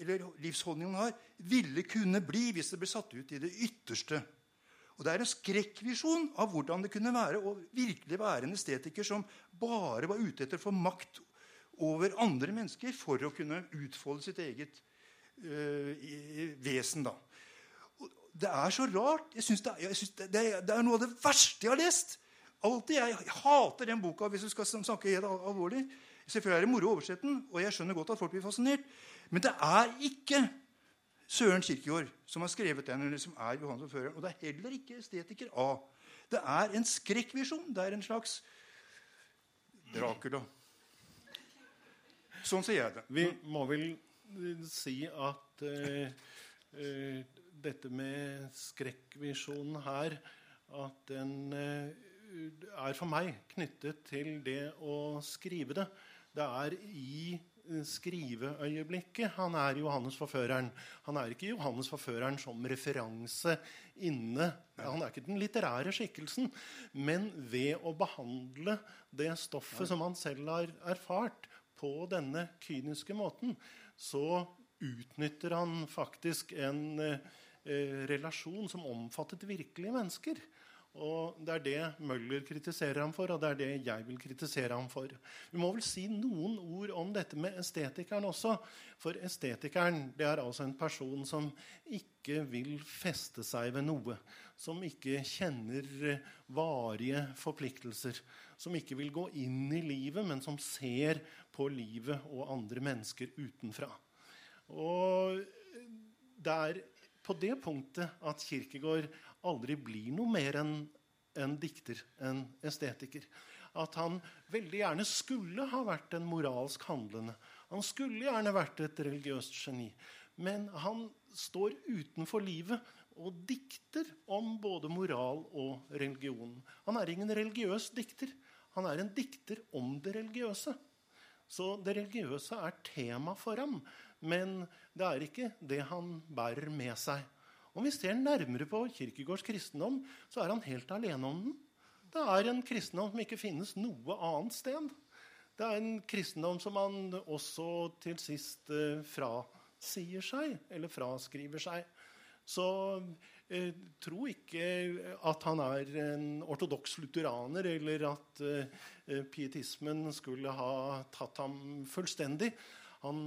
eller livsholdningen han har, ville kunne bli hvis det ble satt ut i det ytterste. Og Det er en skrekkvisjon av hvordan det kunne være å virkelig være en estetiker som bare var ute etter å få makt over andre mennesker for å kunne utfolde sitt eget øh, vesen. da. Det er så rart. Jeg synes det, jeg synes det, det, er noe av det verste jeg har lest. Altid, Jeg, jeg hater den boka hvis du skal snakke helt alvorlig. Selvfølgelig er det moro å oversette den, og jeg skjønner godt at folk blir fascinert. Men det er ikke Søren Kirkegård som har skrevet den, eller som er Johan fører Og det er heller ikke estetiker A. Det er en skrekkvisjon. Det er en slags Dracula. Sånn ser jeg det. Vi må vel si at eh, uh, dette med skrekkvisjonen her at den eh, er for meg knyttet til det å skrive det. Det er i eh, skriveøyeblikket han er Johannes forføreren. Han er ikke Johannes forføreren som referanse inne. Han er ikke den litterære skikkelsen. Men ved å behandle det stoffet som han selv har erfart, på denne kyniske måten, så utnytter han faktisk en eh, Eh, relasjon som omfattet virkelige mennesker. Og Det er det Møller kritiserer ham for, og det er det jeg vil kritisere ham for. Vi må vel si noen ord om dette med estetikeren også. For estetikeren det er altså en person som ikke vil feste seg ved noe. Som ikke kjenner varige forpliktelser. Som ikke vil gå inn i livet, men som ser på livet og andre mennesker utenfra. Og det er på det punktet at Kirkegård aldri blir noe mer enn en dikter, en estetiker. At han veldig gjerne skulle ha vært en moralsk handlende. Han skulle gjerne vært et religiøst geni. Men han står utenfor livet og dikter om både moral og religion. Han er ingen religiøs dikter. Han er en dikter om det religiøse. Så det religiøse er tema for ham. Men det er ikke det han bærer med seg. Om vi ser nærmere på Kirkegårds kristendom, så er han helt alene om den. Det er en kristendom som ikke finnes noe annet sted. Det er en kristendom som han også til sist eh, frasier seg, eller fraskriver seg. Så tro ikke at han er en ortodoks lutheraner, eller at eh, pietismen skulle ha tatt ham fullstendig. Han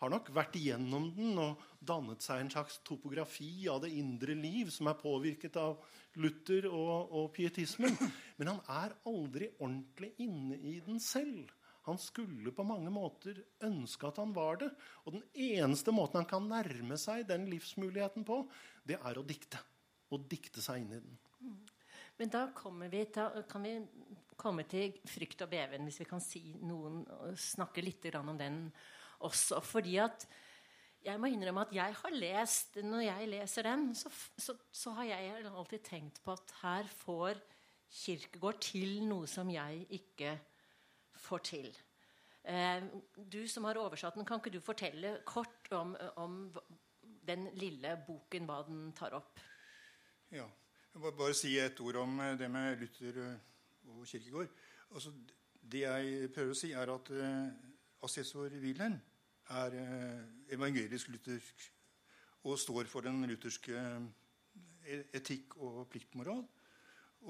har nok vært igjennom den og dannet seg en slags topografi av det indre liv som er påvirket av Luther og, og pietismen. Men han er aldri ordentlig inne i den selv. Han skulle på mange måter ønske at han var det. Og den eneste måten han kan nærme seg den livsmuligheten på, det er å dikte. Å dikte seg inn i den. Men da vi til, kan vi komme til frykt og beven, hvis vi kan si noen, snakke litt om den også. Fordi at jeg må innrømme at jeg har lest Når jeg leser den, så, så, så har jeg alltid tenkt på at her får Kirkegård til noe som jeg ikke får til. Eh, du som har oversatt den, kan ikke du fortelle kort om, om den lille boken, hva den tar opp? Ja. Jeg vil bare si et ord om eh, det med Luther eh, og Kirkegård. Altså, det jeg prøver å si, er at uh, assessor Wilhelm er uh, evangelisk-luthersk og står for den lutherske etikk og pliktmoral.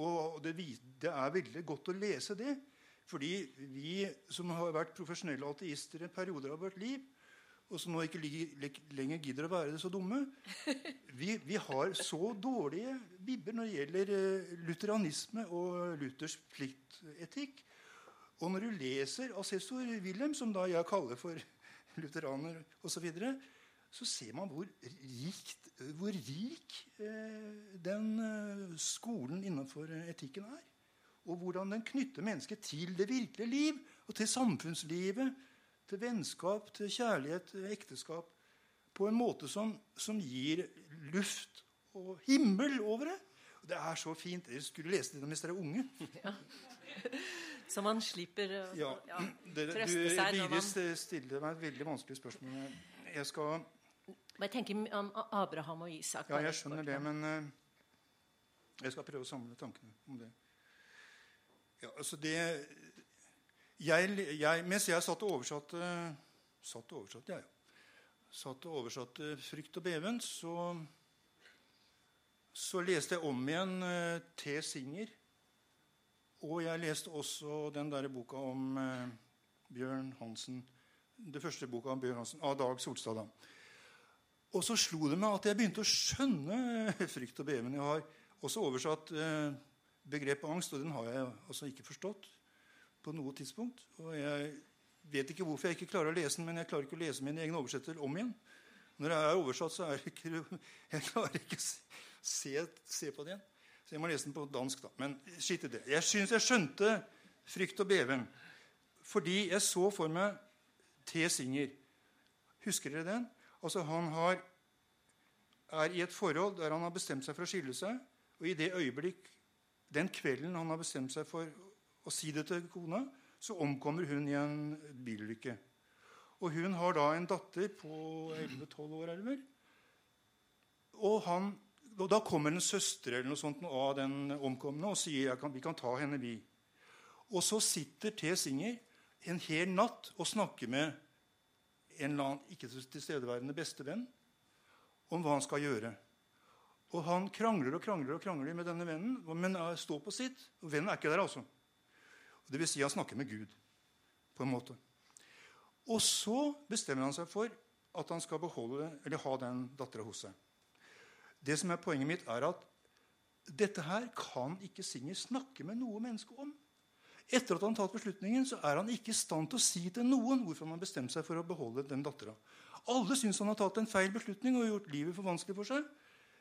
Og det, det, er veldig godt å lese det. Fordi vi som har vært profesjonelle ateister i perioder av vårt liv, og som nå ikke lenger gidder å være det så dumme Vi, vi har så dårlige bibber når det gjelder eh, lutheranisme og Luthers pliktetikk. Og når du leser assessor Wilhelm, som da jeg kaller for lutheraner osv., så, videre, så ser man hvor, rikt, hvor rik eh, den eh, skolen innenfor etikken er. Og hvordan den knytter mennesket til det virkelige liv og til samfunnslivet. Til vennskap, til kjærlighet, til ekteskap. På en måte som, som gir luft og himmel over det. Og det er så fint. Dere skulle lese det mens dere er unge. Ja. Så man slipper å ja. ja, trøste du, seg. Du man... stiller meg et veldig vanskelig spørsmål. Jeg skal Men Jeg tenker om Abraham og Isak. Ja, jeg skjønner det, men uh, jeg skal prøve å samle tankene om det. Ja, altså det jeg, jeg, Mens jeg satt og oversatte Satt og oversatte, jeg, ja. Satt og oversatte 'Frykt og beven', så, så leste jeg om igjen uh, T. Singer og jeg leste også den der boka om eh, Bjørn Hansen. Det første boka om Bjørn Hansen, av Dag Solstad. Og så slo det meg at jeg begynte å skjønne frykt og beven. Jeg har også oversatt eh, begrepet angst, og den har jeg altså ikke forstått på noe tidspunkt. Og jeg vet ikke hvorfor jeg ikke klarer å lese den, men jeg klarer ikke å lese min egen oversetter om igjen. Når jeg er oversatt, så er det ikke, jeg klarer ikke å se, se på det igjen. Så jeg må lese den på dansk, da. Men skitt i det. Jeg syns jeg skjønte frykt og beven fordi jeg så for meg T. Singer. Husker dere den? Altså Han har, er i et forhold der han har bestemt seg for å skille seg. Og i det øyeblikk, den kvelden han har bestemt seg for å si det til kona, så omkommer hun i en bilulykke. Og hun har da en datter på 11-12 år, Eller? Og han og Da kommer en søster eller noe sånt av den omkomne og sier at vi kan ta henne. vi. Og så sitter T. Singer en hel natt og snakker med en eller annen ikke tilstedeværende bestevenn om hva han skal gjøre. Og han krangler og krangler og krangler med denne vennen, men står på sitt. Og vennen er ikke der, altså. Det vil si han snakker med Gud, på en måte. Og så bestemmer han seg for at han skal beholde, eller ha den dattera hos seg. Det som er Poenget mitt er at dette her kan ikke Singer snakke med noe menneske om. Etter at han har tatt beslutningen, så er han ikke i stand til å si til noen hvorfor han har bestemt seg for å beholde den dattera. Alle syns han har tatt en feil beslutning og gjort livet for vanskelig for seg.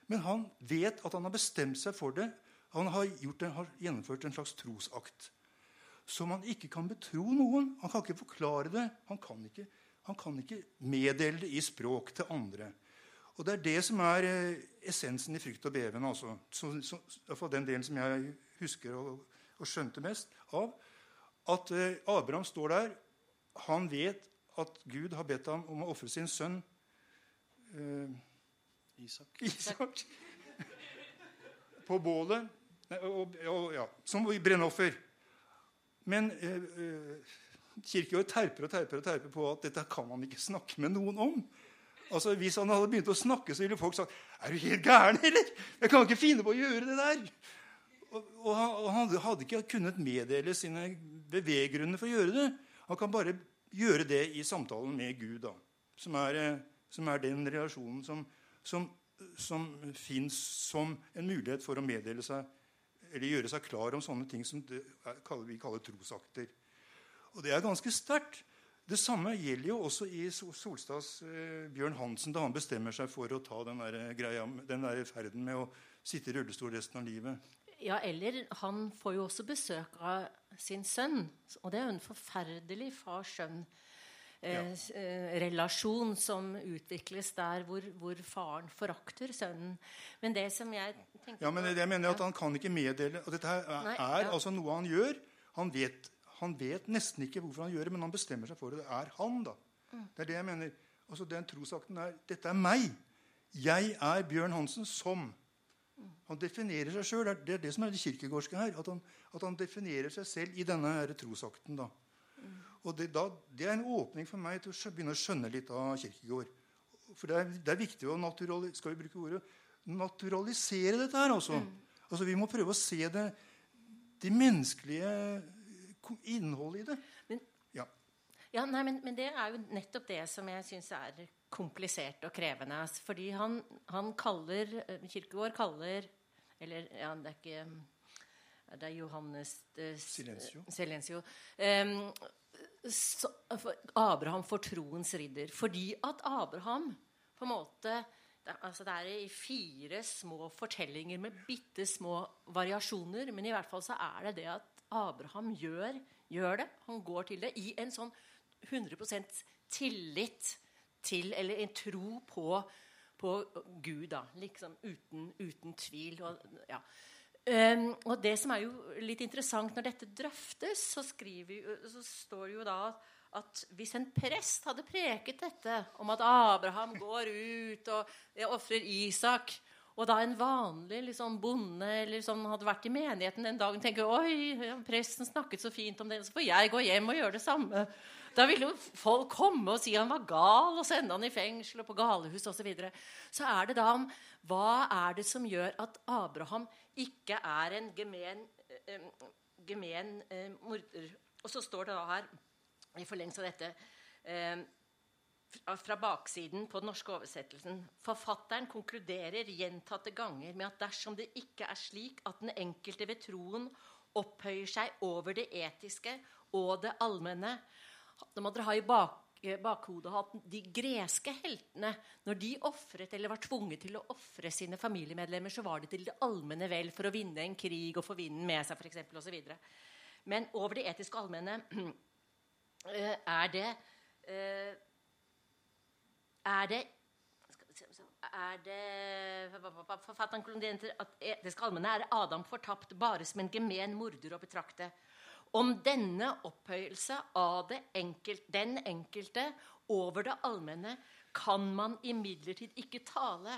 Men han vet at han har bestemt seg for det. Han har, en, har gjennomført en slags trosakt som han ikke kan betro noen. Han kan ikke forklare det. Han kan ikke, han kan ikke meddele det i språk til andre. Og Det er det som er eh, essensen i frykt og beven. Altså. Som, som, for den delen som jeg husker og, og skjønte mest av. At eh, Abraham står der. Han vet at Gud har bedt ham om å ofre sin sønn eh, Isak. Isak. På bålet. Og, og, ja, som brennoffer. Men eh, eh Kirkegård terper og terper og terper på at dette kan man ikke snakke med noen om. Altså, Hvis han hadde begynt å snakke, så ville folk sagt Er du helt gæren, eller? Jeg kan ikke finne på å gjøre det der. Og, og, han, han, hadde ikke kunnet meddele sine beveggrunner for å gjøre det. Han kan bare gjøre det i samtalen med Gud, da, som er, eh, som er den relasjonen som, som, som fins som en mulighet for å meddele seg eller gjøre seg klar om sånne ting som vi kaller trosakter. Og det er ganske sterkt. Det samme gjelder jo også i Solstads eh, Bjørn Hansen da han bestemmer seg for å ta den der, greia, den der ferden med å sitte i rullestol resten av livet. Ja, eller han får jo også besøk av sin sønn. Og det er jo en forferdelig far-sønn ja. Eh, relasjon som utvikles der hvor, hvor, faren forakter sønnen. Men det som jeg tenker Ja, men det, jeg mener at Han kan ikke meddele og Dette er, Nei, ja. altså noe han gjør. Han vet, han vet, nesten ikke hvorfor han gjør det, men han bestemmer seg for det. Det er han, da. Mm. Det er det jeg mener. Altså Den trosakten er Dette er meg. Jeg er Bjørn Hansen som. Han definerer seg sjøl. Det er det som er det kirkegårdske her. At han, at han definerer seg selv i denne her trosakten. da. Og det, da, det, er en åpning for meg til å begynne å skjønne litt av Kirkegård. For det er, det er viktig å skal vi bruke ordet, naturalisere dette her. også. Mm. altså. Vi må prøve å se det, det menneskelige innholdet i det. Men, ja. ja nei, men, men, det er jo nettopp det som jeg syns er komplisert og krevende. Fordi han, han kaller Kirkegård kaller Eller ja, det er ikke det er Johannes eh, Silencio. Silencio. Um, Abraham for troens ridder. Fordi at Abraham på en måte altså det er i fire små fortellinger med bitte små variasjoner. Men i hvert fall så er det det at Abraham gjør, gjør det. Han går til det i en sånn 100% tillit til Eller en tro på, på Gud, da. Liksom uten, uten tvil. Og, ja. Um, og det som er jo litt interessant når dette drøftes, så, skriver, så står det jo da at hvis en prest hadde preket dette om at Abraham går ut og ofrer Isak og da en vanlig liksom, bonde eller sånn, hadde vært i menigheten den dagen tenker oi, presten snakket så fint om det, så får jeg gå hjem og gjøre det samme. Da ville jo folk komme og si han var gal og sende han i fengsel og på galehus osv. Så, videre. så er det da om hva er det som gjør at Abraham ikke er en gemen, eh, gemen eh, morder. Og så står det da her, i forlengelse av dette eh, fra baksiden på den norske oversettelsen. Forfatteren konkluderer gjentatte ganger med at dersom det ikke er slik at den enkelte ved troen opphøyer seg over det etiske og det allmenne Da må dere ha i bak bakhodet at de greske heltene, når de ofret eller var tvunget til å ofre sine familiemedlemmer, så var det til det allmenne vel for å vinne en krig og få vinden med seg, f.eks. osv. Men over det etiske allmenne eh, er det eh, Er det er det Forfatteren konkluderer at etiske allmenne er Adam fortapt bare som en gemen morder å betrakte. Om denne opphøyelse av enkelt, den enkelte over det allmenne kan man imidlertid ikke tale,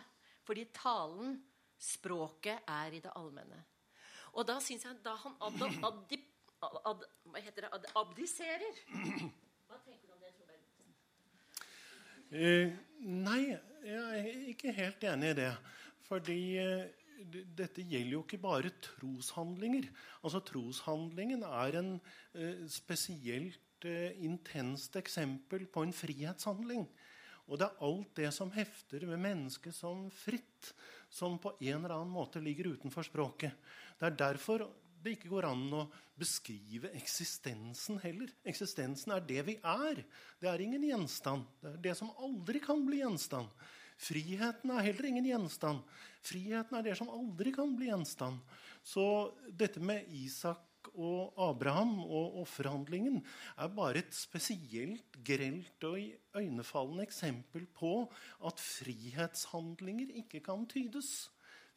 fordi talen, språket, er i det allmenne. Og da syns jeg da han ad, ad, ad, hva heter det, abdiserer Hva tenker du om det, Trond Uh, nei, jeg er ikke helt enig i det. Fordi eh, d- dette gjelder jo ikke bare troshandlinger. Altså Troshandlingen er en eh, spesielt eh, intenst eksempel på en frihetshandling. Og det er alt det som hefter ved mennesket som fritt, som på en eller annen måte ligger utenfor språket. Det er derfor det ikke går an å beskrive eksistensen heller. Eksistensen er det vi er. Det er ingen gjenstand. Det er det som aldri kan bli gjenstand. Friheten er heller ingen gjenstand. Friheten er det som aldri kan bli gjenstand. Så dette med Isak og Abraham og offerhandlingen er bare et spesielt grelt og iøynefallende eksempel på at frihetshandlinger ikke kan tydes.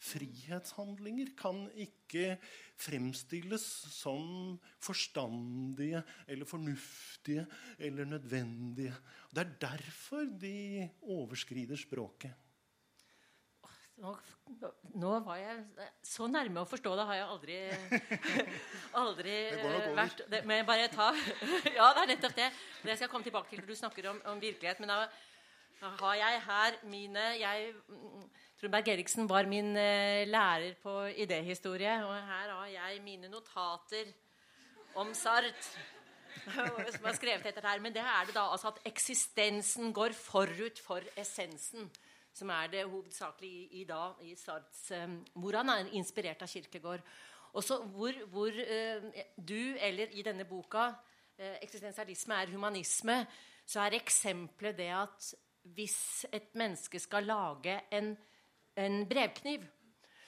Frihetshandlinger kan ikke fremstilles som forstandige eller fornuftige eller nødvendige. Det er derfor de overskrider språket. Nå, var jeg Så nærme å forstå det har jeg aldri Aldri eh, vært det, Men bare ta Ja, det er nettopp det. Det skal jeg komme tilbake til når du snakker om, om virkelighet. Men da, da har jeg her mine jeg, Trond Berg Eriksen var min eh, lærer på idéhistorie. Og her har jeg mine notater om Sart. som er skrevet etter her. Men det er det da altså at eksistensen går forut for essensen. Som er det hovedsakelige i, i, da, i Sarts eh, Hvor han er inspirert av Kirkegård. Også hvor, hvor eh, du, eller i denne boka, eh, 'Eksistensialisme er humanisme', så er eksempelet det at hvis et menneske skal lage en, en brevkniv,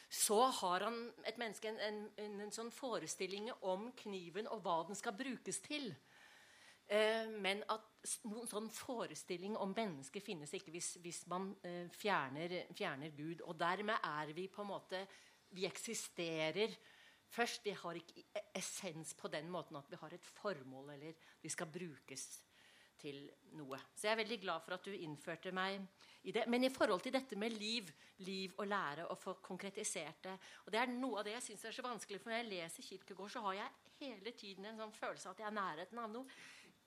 så har han et menneske en, en, en, en sånn forestilling om kniven og hva den skal brukes til. Eh, men at noen sånn forestilling om mennesket finnes ikke hvis, hvis man eh, fjerner, fjerner Gud. Og dermed er vi på en måte Vi eksisterer først. Vi har ikke e- essens på den måten at vi har et formål, eller vi skal brukes til noe. Så jeg er veldig glad for at du innførte meg i det. Men i forhold til dette med liv, liv og lære, og få konkretisert det Og det er noe av det jeg syns er så vanskelig, for når jeg leser Kirkegård, så har jeg hele tiden en sånn følelse av at jeg er nærheten av noe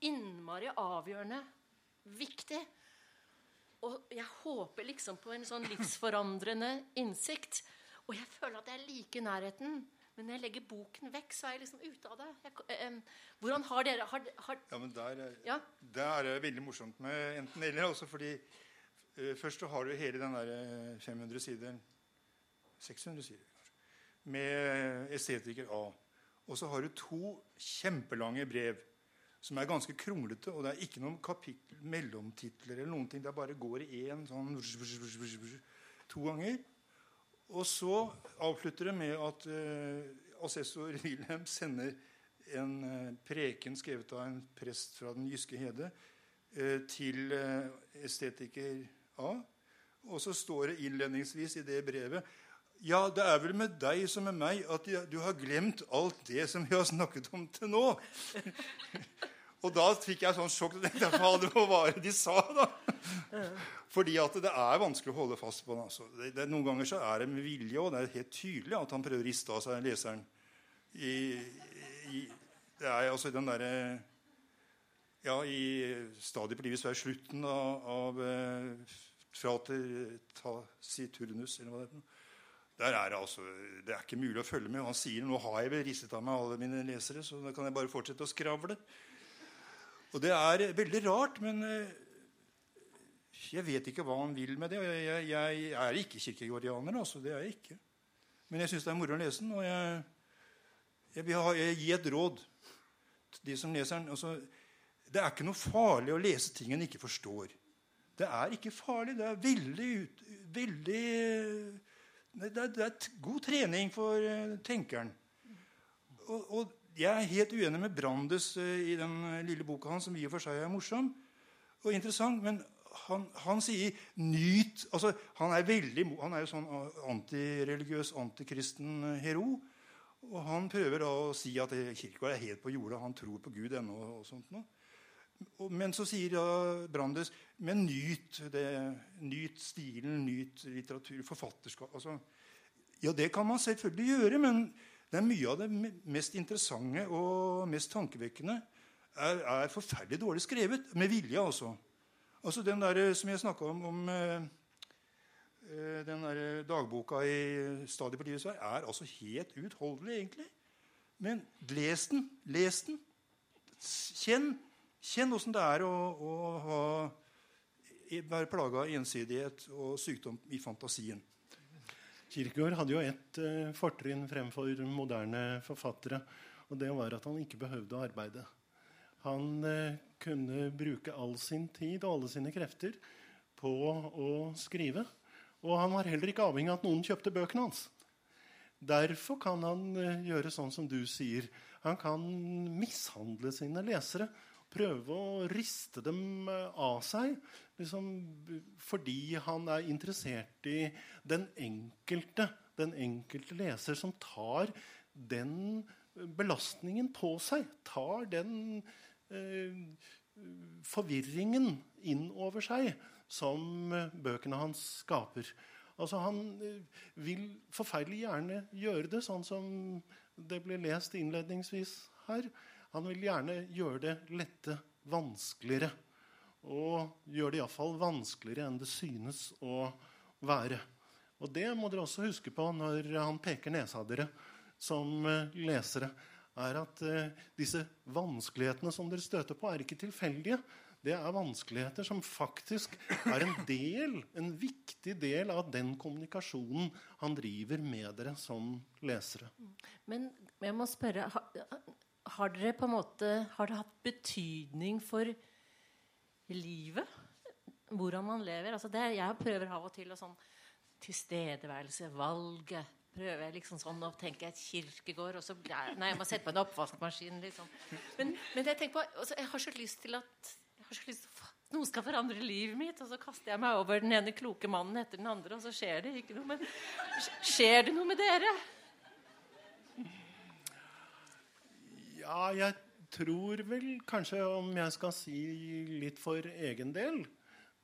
innmari avgjørende viktig. Og jeg håper liksom på en sånn livsforandrende innsikt. Og jeg føler at jeg er like i nærheten. Men når jeg legger boken vekk, så er jeg liksom ute av det. Jeg, eh, hvordan har dere har, har, Ja, men der, er- Ja. der er det veldig morsomt med enten-eller. Også fordi eh, Først så har du hele den der eh, 500 sider 600 sider, kanskje. Med estetiker A. Og så har du to kjempelange brev som er ganske kronglete. Og det er ikke noen kapittel, mellomtitler eller noen ting. Det bare går i én sånn to ganger. Og så avslutter det med at uh, assessor Wilhelm sender en uh, preken skrevet av en prest fra Den jyske hede uh, til eh, estetiker A. Og så står det innledningsvis i det brevet Ja, det er vel med deg som med meg at du har glemt alt det som vi har snakket om til nå. Og da fikk jeg sånn sjokk. og tenkte hva var det de sa, da? Fordi at det er vanskelig å holde fast på den. Altså. Det, det, noen ganger så er det med vilje, og det er helt tydelig at han prøver å riste av seg leseren. I, i, det er altså den derre Ja, i Stadiet på livet så er slutten av, av eh, Frater Taciturnus, eller hva det er. Der er det altså, det er ikke mulig å følge med. Han sier nå har jeg vel ristet av meg alle mine lesere, så da kan jeg bare fortsette å skravle. Og det er veldig rart, men eh, jeg vet ikke hva han vil med det. Jeg, jeg, jeg er ikke kirkegårdianer, altså. Det er jeg ikke. Men jeg syns det er moro å lese den, og jeg, jeg vil ha, gi et råd til de som leser den. Altså, det er ikke noe farlig å lese ting en ikke forstår. Det er ikke farlig. Det er veldig, ut, veldig det er, det er god trening for eh, tenkeren. Og, og jeg er helt uenig med Brandes eh, i den eh, lille boka hans, som i og for seg er morsom og interessant. Men han, han sier 'nyt' altså, Han er veldig, han er jo sånn eh, antireligiøs, antikristen hero. Og han prøver da å si at Kirkegård er helt på jorda. Han tror på Gud ennå. og sånt noe. Men så sier da Brandes Men nyt det, nyt stilen, nyt litteratur, forfatterskap altså, Ja, det kan man selvfølgelig gjøre, men det er mye av det mest interessante og mest tankevekkende er, er forferdelig dårlig skrevet. Med vilje, altså. Altså den der som jeg snakka om, om eh, eh, den der dagboka i Stadiet livets vei er altså helt uutholdelig, egentlig. Men les den. Les den. Kjenn Kjenn åssen det er å, å ha, være plaga av ensidighet og sykdom i fantasien. Kirkegård hadde jo ett uh, fortrinn fremfor moderne forfattere. Og det var at han ikke behøvde å arbeide. Han uh, kunne bruke all sin tid og alle sine krefter på å skrive. Og han var heller ikke avhengig av at noen kjøpte bøkene hans. Derfor kan han uh, gjøre sånn som du sier. Han kan mishandle sine lesere prøve å riste dem eh, av seg. Liksom, fordi han er interessert i den enkelte, den enkelte leser som tar den belastningen på seg. Tar den eh, forvirringen inn over seg som bøkene hans skaper. Altså Han eh, vil forferdelig gjerne gjøre det sånn som det ble lest innledningsvis her. Han vil gjerne gjøre det lette vanskeligere. Og gjøre det iallfall vanskeligere enn det synes å være. Og det må dere også huske på når han peker nesa dere som eh, lesere. er at uh, disse vanskelighetene som dere støter på, er ikke tilfeldige. Det er vanskeligheter som faktisk er en del, en viktig del av den kommunikasjonen han driver med dere som lesere. Men jeg må spørre har dere på en måte Har det hatt betydning for livet? Hvordan man lever? Altså det, jeg prøver av og til å sånn Tilstedeværelse, valget Prøver jeg liksom sånn å tenke et kirkegård og så, Nei, jeg må sette på en oppvaskmaskin. Liksom. Men, men jeg tenker på altså, Jeg har så lyst til at jeg har så lyst til noe skal forandre livet mitt, og så kaster jeg meg over den ene kloke mannen etter den andre, og så skjer det ikke noe. Men skjer det noe med dere? Ja, jeg tror vel kanskje, om jeg skal si litt for egen del,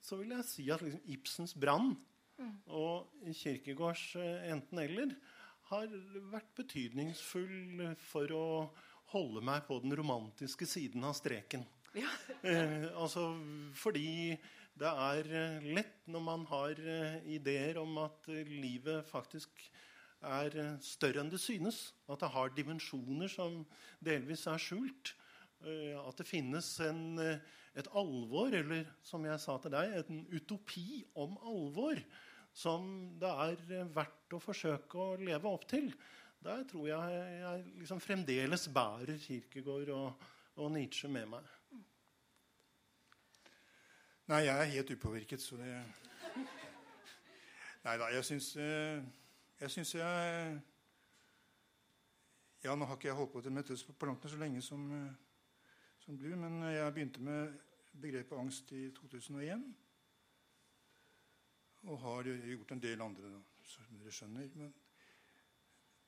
så vil jeg si at liksom Ibsens 'Brann' mm. og Kirkegårds eh, 'Enten-eller' har vært betydningsfull for å holde meg på den romantiske siden av streken. Ja. eh, altså fordi det er eh, lett når man har eh, ideer om at livet faktisk er eh, større enn det synes. At det har dimensjoner som delvis er skjult. Eh, at det finnes en, eh, et alvor, eller som jeg sa til deg, en utopi om alvor, som det er verdt å forsøke å leve opp til. Der tror jeg jeg liksom fremdeles bærer Kirkegård og, og Nietzsche med meg. Nei, jeg er helt upåvirket, så det Nei da, jeg syns jeg syns jeg Ja, nå har ikke jeg holdt på til plantene så lenge som, som du, men jeg begynte med begrepet angst i 2001. Og har gjort en del andre, da, som dere skjønner. Men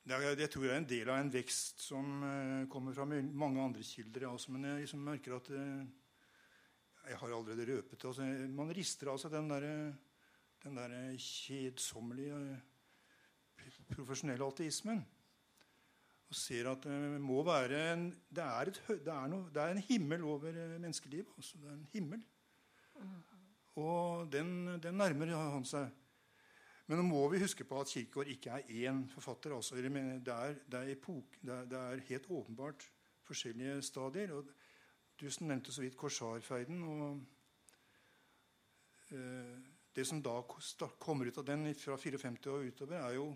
det, er, det tror jeg er en del av en vekst som uh, kommer fra mange andre kilder. Altså, men jeg liksom merker at uh, Jeg har allerede røpet det. Altså, man rister av seg den der, den der kjedsommelige profesjonelle ateismen. Og ser at det må være en, det er, et, det er, noe, det er en himmel over eh, menneskelivet. Altså. Det er en himmel. Og den, den nærmer han seg. Men nå må vi huske på at Kirkegård ikke er én forfatter. Altså. Det, er, det, er epok, det, er, helt åpenbart forskjellige stadier. Og du nevnte så vidt korsarferden. og eh, Det som da kommer ut av den fra 54 og utover, er jo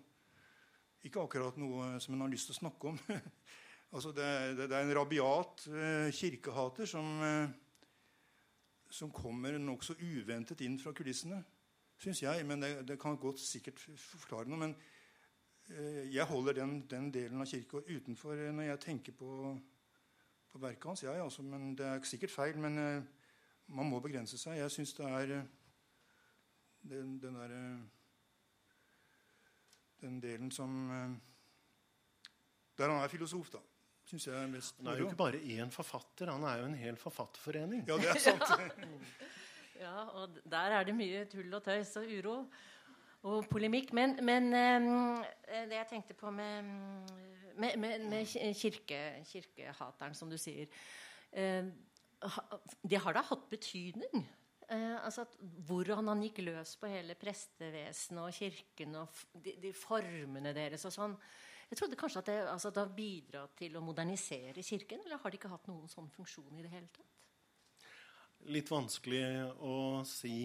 ikke akkurat noe som en har lyst til å snakke om. altså det, er, det, er, en rabiat eh, kirkehater som, eh, som kommer nokså uventet inn fra kulissene, syns jeg. Men det, det, kan godt sikkert forklare noe. Men eh, jeg holder den, den delen av kirka utenfor når jeg tenker på, på verket hans. Jeg, altså, men Det er sikkert feil, men man må begrense seg. Jeg syns det er den, den derre den delen som eh, Der han er filosof, da. Synes jeg er mest Han er jo ikke bare én forfatter, han er jo en hel forfatterforening. Ja, det er sant. ja, og der er det mye tull og tøys og uro og polemikk. Men, men um, det jeg tenkte på med, med, med, med kirke, kirkehateren, som du sier uh, Det har da hatt betydning? Eh, altså at, hvordan han gikk løs på hele prestevesenet og kirken og de, de, formene deres og sånn. Jeg trodde kanskje at det, altså, det har bidratt til å modernisere Kirken, eller har det ikke hatt noen sånn funksjon i det hele tatt? Litt vanskelig å si.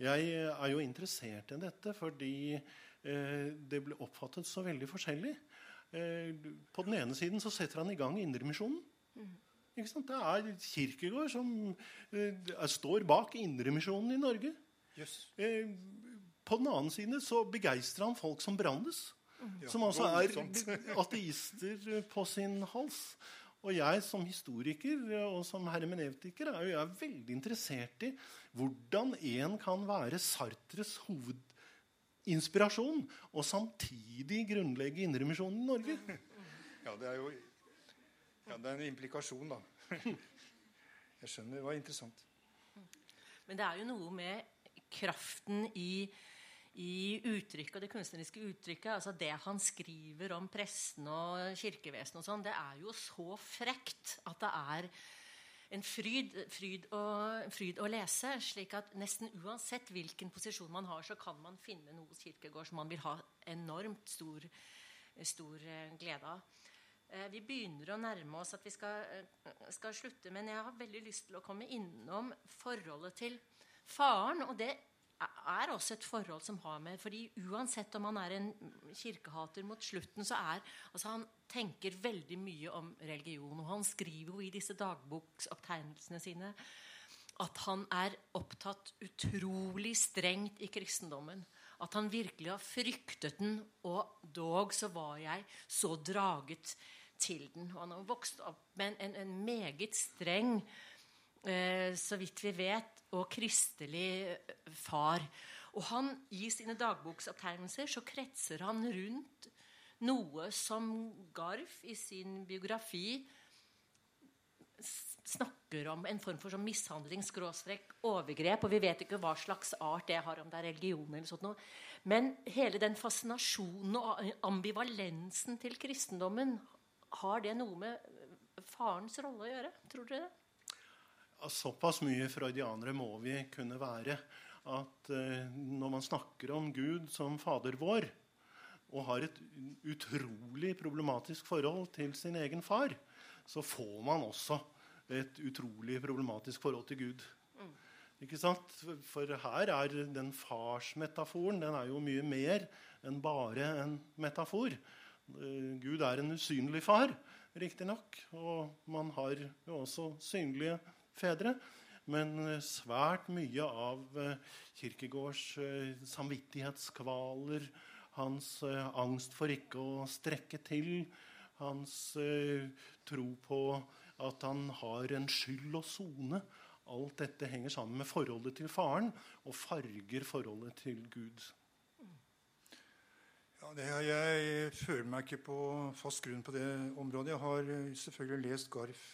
Jeg er jo interessert i dette fordi eh, det ble oppfattet så veldig forskjellig. Eh, på den ene siden så setter han i gang Indremisjonen. Mm. Det er Kirkegård som uh, står bak Indremisjonen i Norge. Yes. Uh, på den annen side så begeistrer han folk som Brandes. Ja, som altså er ateister på sin hals. Og jeg som historiker og som hermeneutiker er jo jeg veldig interessert i hvordan en kan være Sartres hovedinspirasjon og samtidig grunnlegge Indremisjonen i Norge. Ja, det er jo ja, det er en implikasjon, da. Jeg skjønner. Det var interessant. Men det er jo noe med kraften i, i uttrykket og det kunstneriske uttrykket. altså Det han skriver om pressen og kirkevesenet og sånn, det er jo så frekt at det er en fryd, fryd, å, fryd, å, lese. slik at nesten uansett hvilken posisjon man har, så kan man finne noe hos Kirkegård som man vil ha enormt stor, stor eh, glede av. Eh, vi begynner å nærme oss at vi skal, eh, skal, slutte, men jeg har veldig lyst til å komme innom forholdet til faren. Og det er også et forhold som har med fordi uansett om han er en kirkehater mot slutten, så er altså Han tenker veldig mye om religion. Og han skriver jo i disse dagboksopptegnelsene sine at han er opptatt utrolig strengt i kristendommen. At han virkelig har fryktet den, og dog så var jeg så draget til den. Og han har vokst opp med en, en, meget streng, eh, så vidt vi vet, og kristelig eh, far. Og han, i sine dagboksopptegnelser så kretser han rundt noe som Garf i sin biografi snakker om en form for sånn mishandling, skråstrek, overgrep. Og vi vet ikke hva slags art det har, om det er religion eller sånt noe. Men hele den fascinasjonen og ambivalensen til kristendommen har det noe med farens rolle å gjøre? Tror dere det? Såpass mye freudianere må vi kunne være at uh, når man snakker om Gud som Fader vår, og har et utrolig problematisk forhold til sin egen far, så får man også et utrolig problematisk forhold til Gud. Mm. Ikke sant? For her er den farsmetaforen den er jo mye mer enn bare en metafor. Eh, Gud er en usynlig far, riktignok. Og man har jo også synlige fedre. Men eh, svært mye av eh, Kirkegårds samvittighetskvaler, hans angst for ikke å strekke til, hans tro på at han har en skyld å sone Alt dette henger sammen med forholdet til faren og farger forholdet til Gud. Ja, jeg føler meg ikke på fast grunn på det området. Jeg har eh, selvfølgelig lest Garf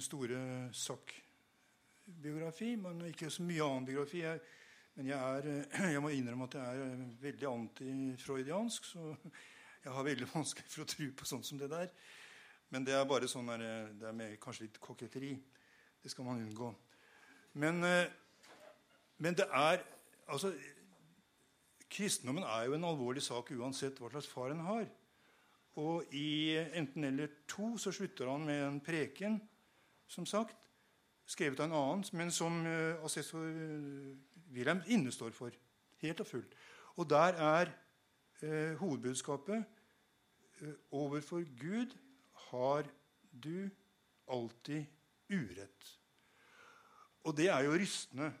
store Sakk-biografi, men ikke så mye annen biografi. Jeg, men jeg, er, eh, jeg, må innrømme at jeg er eh, veldig antifreudiansk, så jeg har veldig vanskelig for å tro på sånt som det der. Men det er bare sånn der, det er med kanskje litt koketteri. Det skal man unngå. Men, men det er altså Kristendommen er jo en alvorlig sak uansett hva slags far en har. Og i enten eller to så slutter han med en preken, som sagt, skrevet av en annen, men som uh, assessor uh, Wilhelm innestår for. Helt og fullt. Og der er uh, hovedbudskapet uh, Overfor Gud har du alltid urett. Og det er jo rystende.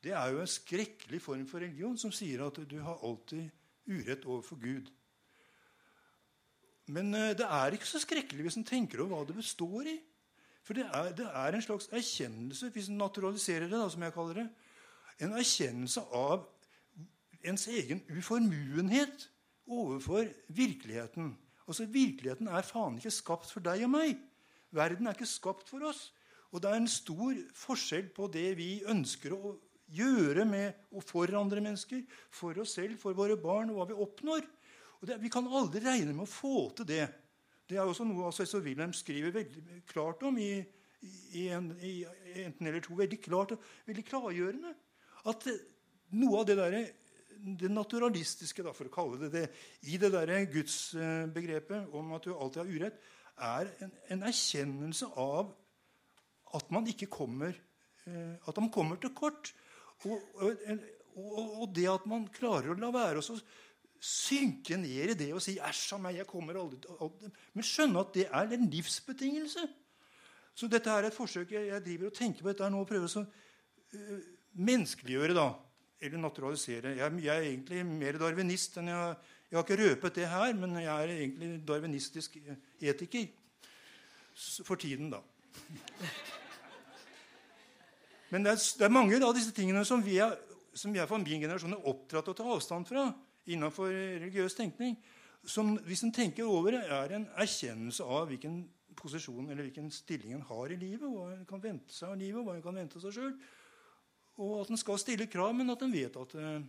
Det er jo en skrekkelig form for religion som sier at du har alltid urett overfor Gud. Men eh, det er ikke så skrekkelig hvis en tenker over hva det består i. For det er, det er en slags erkjennelse, hvis en naturaliserer det, da, som jeg kaller det, en erkjennelse av ens egen uformuenhet overfor virkeligheten. Altså, Virkeligheten er faen ikke skapt for deg og meg. Verden er ikke skapt for oss. Og det er en stor forskjell på det vi ønsker å gjøre med og for andre mennesker, for oss selv, for våre barn, og hva vi oppnår. Det, vi kan aldri regne med å få til det. Det er også noe assessor Wilhelm skriver veldig klart om i, i, en, i enten eller to veldig klart og veldig klargjørende. At noe av det der, det naturalistiske, da, for å kalle det det, i det der gudsbegrepet om at du alltid har urett, er en, en erkjennelse av at man ikke kommer eh, At man kommer til kort. Og, og, det at man klarer å la være å synke ned i det og si 'æsj a meg, jeg kommer aldri til Men skjønne at det er en livsbetingelse. Så dette er et forsøk jeg, driver og tenker på dette her nå og prøver å uh, menneskeliggjøre. da, Eller naturalisere. Jeg, jeg, er egentlig mer darwinist enn jeg, jeg har ikke røpet det her, men jeg er egentlig darwinistisk etiker. For tiden, da. Men det er, det er, mange av disse tingene som vi er, som jeg for min generasjon er oppdratt til å ta avstand fra innenfor religiøs tenkning, som hvis en tenker over det, er en erkjennelse av hvilken posisjon eller hvilken stilling en har i livet, hva en kan vente seg av livet, hva en kan vente seg sjøl. Og at en skal stille krav, men at en vet at uh,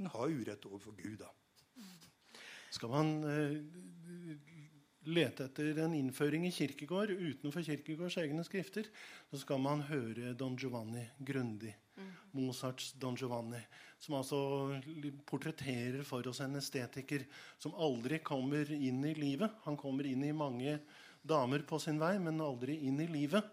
en har urett overfor Gud. Da. Skal man uh, lete etter en innføring i Kirkegård utenfor Kirkegårds egne skrifter, så skal man høre Don Giovanni grundig. Mm. Mozarts Don Giovanni. Som altså portretterer for oss en estetiker som aldri kommer inn i livet. Han kommer inn i mange damer på sin vei, men aldri inn i livet.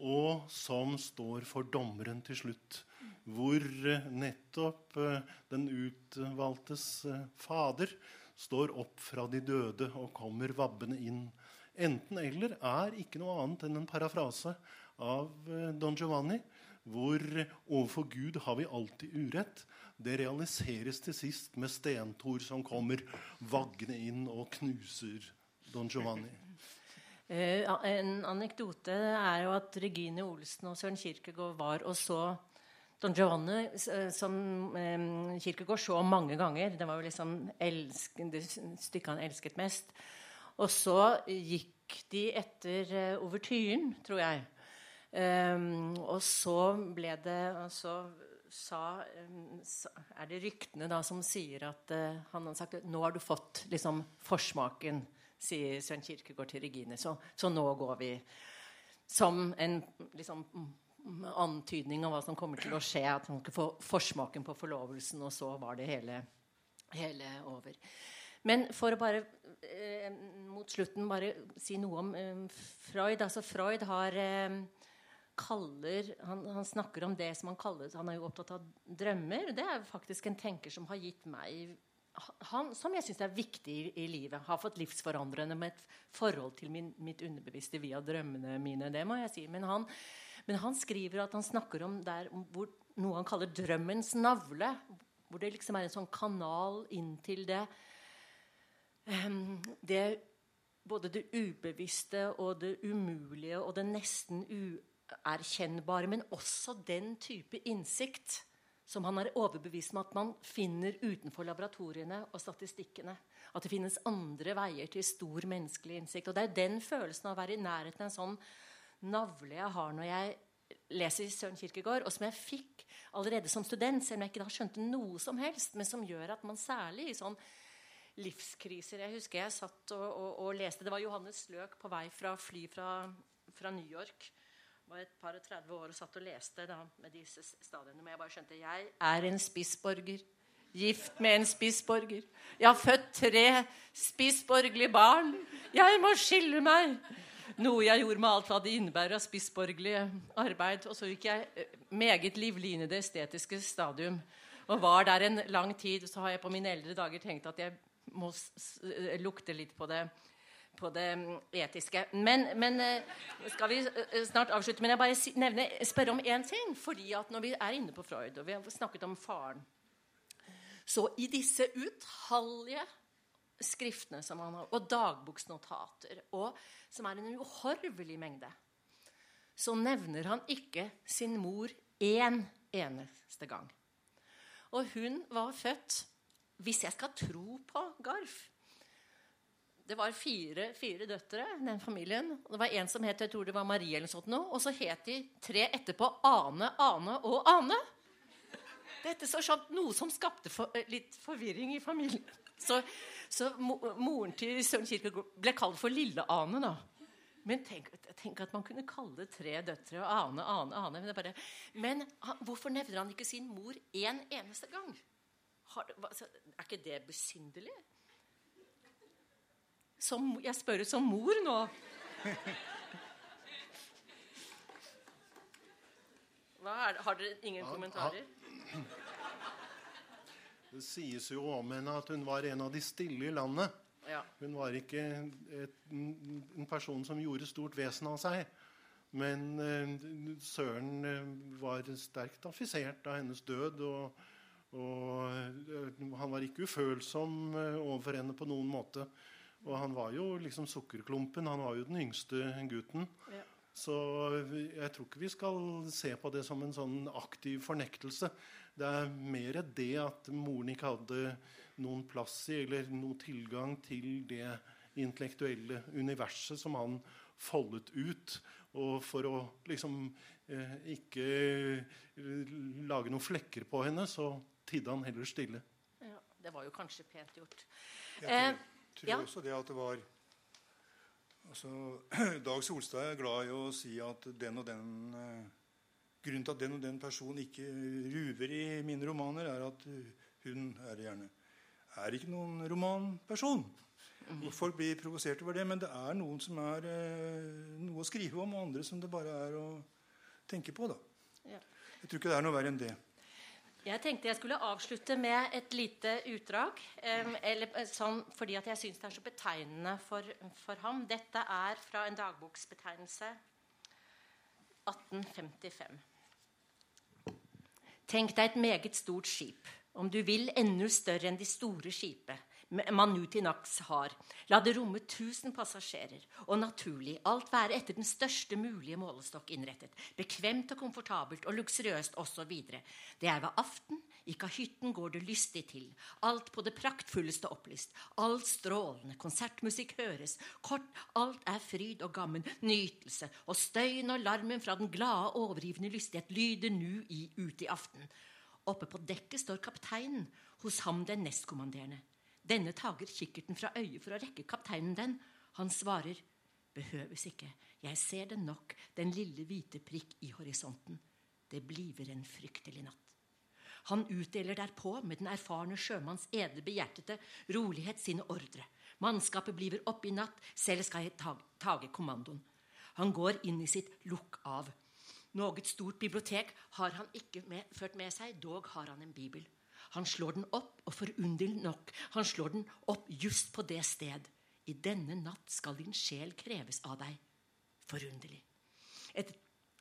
Og som står for dommeren til slutt. Hvor eh, nettopp eh, den utvalgtes eh, fader står opp fra de døde og kommer vabbende inn. Enten-eller er ikke noe annet enn en parafrase av eh, Don Giovanni, hvor overfor Gud har vi alltid urett. Det realiseres til sist med Stentor som kommer vaggende inn og knuser Don Giovanni. Eh, en anekdote er jo at Regine Olsen og Søren Kirkegård var og så Don Giovanni, eh, som Kirkegård så mange ganger. Det var jo liksom det stykket han elsket mest. Og så gikk de etter uh, tror jeg. Um, og så ble det og så sa, um, er det ryktene da som sier at uh, han har sagt nå har du fått liksom forsmaken, sier Svein Kirkegård til Regine. Så, så nå går vi som en liksom antydning av hva som kommer til å skje. At han ikke få forsmaken på forlovelsen, og så var det hele, hele over. Men for å bare eh, mot slutten bare si noe om eh, Freud. Altså Freud har eh, kaller han, han, snakker om det som han kaller Han er jo opptatt av drømmer. Det er faktisk en tenker som har gitt meg han, Som jeg syns er viktig i, i, livet. Har fått livsforandrende med et forhold til min, mitt underbevisste via drømmene mine. Det må jeg si. Men han men han skriver at han snakker om der hvor noe han kaller drømmens navle. Hvor det liksom er en sånn kanal inn til det, um, det Både det ubevisste og det umulige og det nesten uerkjennbare. Men også den type innsikt som han er overbevist om at man finner utenfor laboratoriene og statistikkene. At det finnes andre veier til stor menneskelig innsikt. Og det er den følelsen av å være i nærheten av en sånn navle jeg har når jeg leser Søren Kirkegård, og som jeg fikk allerede som student, selv om jeg ikke da skjønte noe som helst, men som gjør at man særlig i sånn livskriser Jeg husker jeg satt og, og, og leste Det var Johannes Løk på vei fra fly fra, fra New York. var et par og 30 år og satt og leste da, med disse stadiene. Men jeg bare skjønte jeg er en spissborger. Gift med en spissborger. Jeg har født tre spissborgerlige barn. Jeg må skille meg. Noe jeg gjorde med alt hva det innebærer av spissborgerlig arbeid. Og så gikk jeg eh, meget livlig inn i det estetiske stadium. Og var der en lang tid. Så har jeg på mine eldre dager tenkt at jeg må eh, lukte litt på det, på det mm, etiske. Men, men, eh, skal vi snart avslutte. Men jeg bare nevne, spørre om én ting. fordi at når vi er inne på Freud, og vi har snakket om faren Så i disse utallige skriftene som han har, og dagboksnotater, og, som er en uhorvelig mengde, så nevner han ikke sin mor én eneste gang. Og hun var født, hvis jeg skal tro på Garf Det var fire, fire døtre, den familien. Det var en som het jeg tror det var Marie, eller sånt noe, og så het de tre etterpå Ane, Ane og Ane. Dette så skjønt Noe som skapte for, litt forvirring i familien. Så, så moren til Søren Kirkegård ble kalt for Lille-Ane. da. Men tenk, tenk, at man kunne kalle tre døtre og Ane, Ane, Ane. Men, bare, men han, hvorfor nevner han ikke sin mor én en eneste gang? Har, altså, er ikke det besynderlig? Som, jeg spør som mor nå. Er, har dere ingen kommentarer? Det sies jo om henne at hun var en av de stille i landet. Ja. Hun var ikke et, en person som gjorde stort vesen av seg. Men uh, Søren uh, var sterkt affisert av hennes død. Og, og uh, han var ikke ufølsom overfor henne på noen måte. Og han var jo liksom sukkerklumpen. Han var jo den yngste gutten. Ja. Så jeg tror ikke vi skal se på det som en sånn aktiv fornektelse. Det er mer det at moren ikke hadde noen plass i eller noen tilgang til det intellektuelle universet som han foldet ut. Og for å liksom eh, ikke eh, lage noen flekker på henne, så tidde han heller stille. Ja, Det var jo kanskje pent gjort. Jeg tror, eh, tror ja. også det at det var altså, Dag Solstad er glad i å si at den og den eh, Grunnen til at den og den personen ikke ruver i mine romaner, er at hun er gjerne er ikke noen romanperson. Og folk blir provosert over det, men det er noen som er eh, noe å skrive om, og andre som det bare er å tenke på. da. Ja. Jeg tror ikke det er noe verre enn det. Jeg tenkte jeg skulle avslutte med et lite utdrag. Um, eller, eh, sånn, fordi at jeg syns det er så betegnende for, for, ham. Dette er fra en dagboksbetegnelse 1855. Tenk deg et meget stort skip, om du vil enda større enn de store skipet man nu til naks har. La det romme 1000 passasjerer, og naturlig alt være etter den største mulige målestokk innrettet. Bekvemt og komfortabelt og luksuriøst osv. Det er ved aften, i kahytten går det lystig til. Alt på det praktfulleste opplyst. Alt strålende, konsertmusikk høres. Kort, alt er fryd og gammen, nytelse. Og støyen og larmen fra den glade, overgivende lystighet lyder nu i ute i aften. Oppe på dekket står kapteinen, hos ham den nestkommanderende. Denne tager kikkerten fra øyet for å rekke kapteinen den. Han svarer, behøves ikke, jeg ser den nok, den lille hvite prikk i horisonten. Det bliver en fryktelig natt. Han utdeler derpå med den erfarne sjømanns edelbehjertede rolighet sine ordre. Mannskapet bliver opp i natt, selv skal jeg tage kommandoen. Han går inn i sitt lukk av. Noe stort bibliotek har han ikke med, ført med seg, dog har han en bibel. Han slår den opp, og forunderlig nok, han slår den opp just på det sted. I denne natt skal din sjel kreves av deg. Forunderlig. Etter,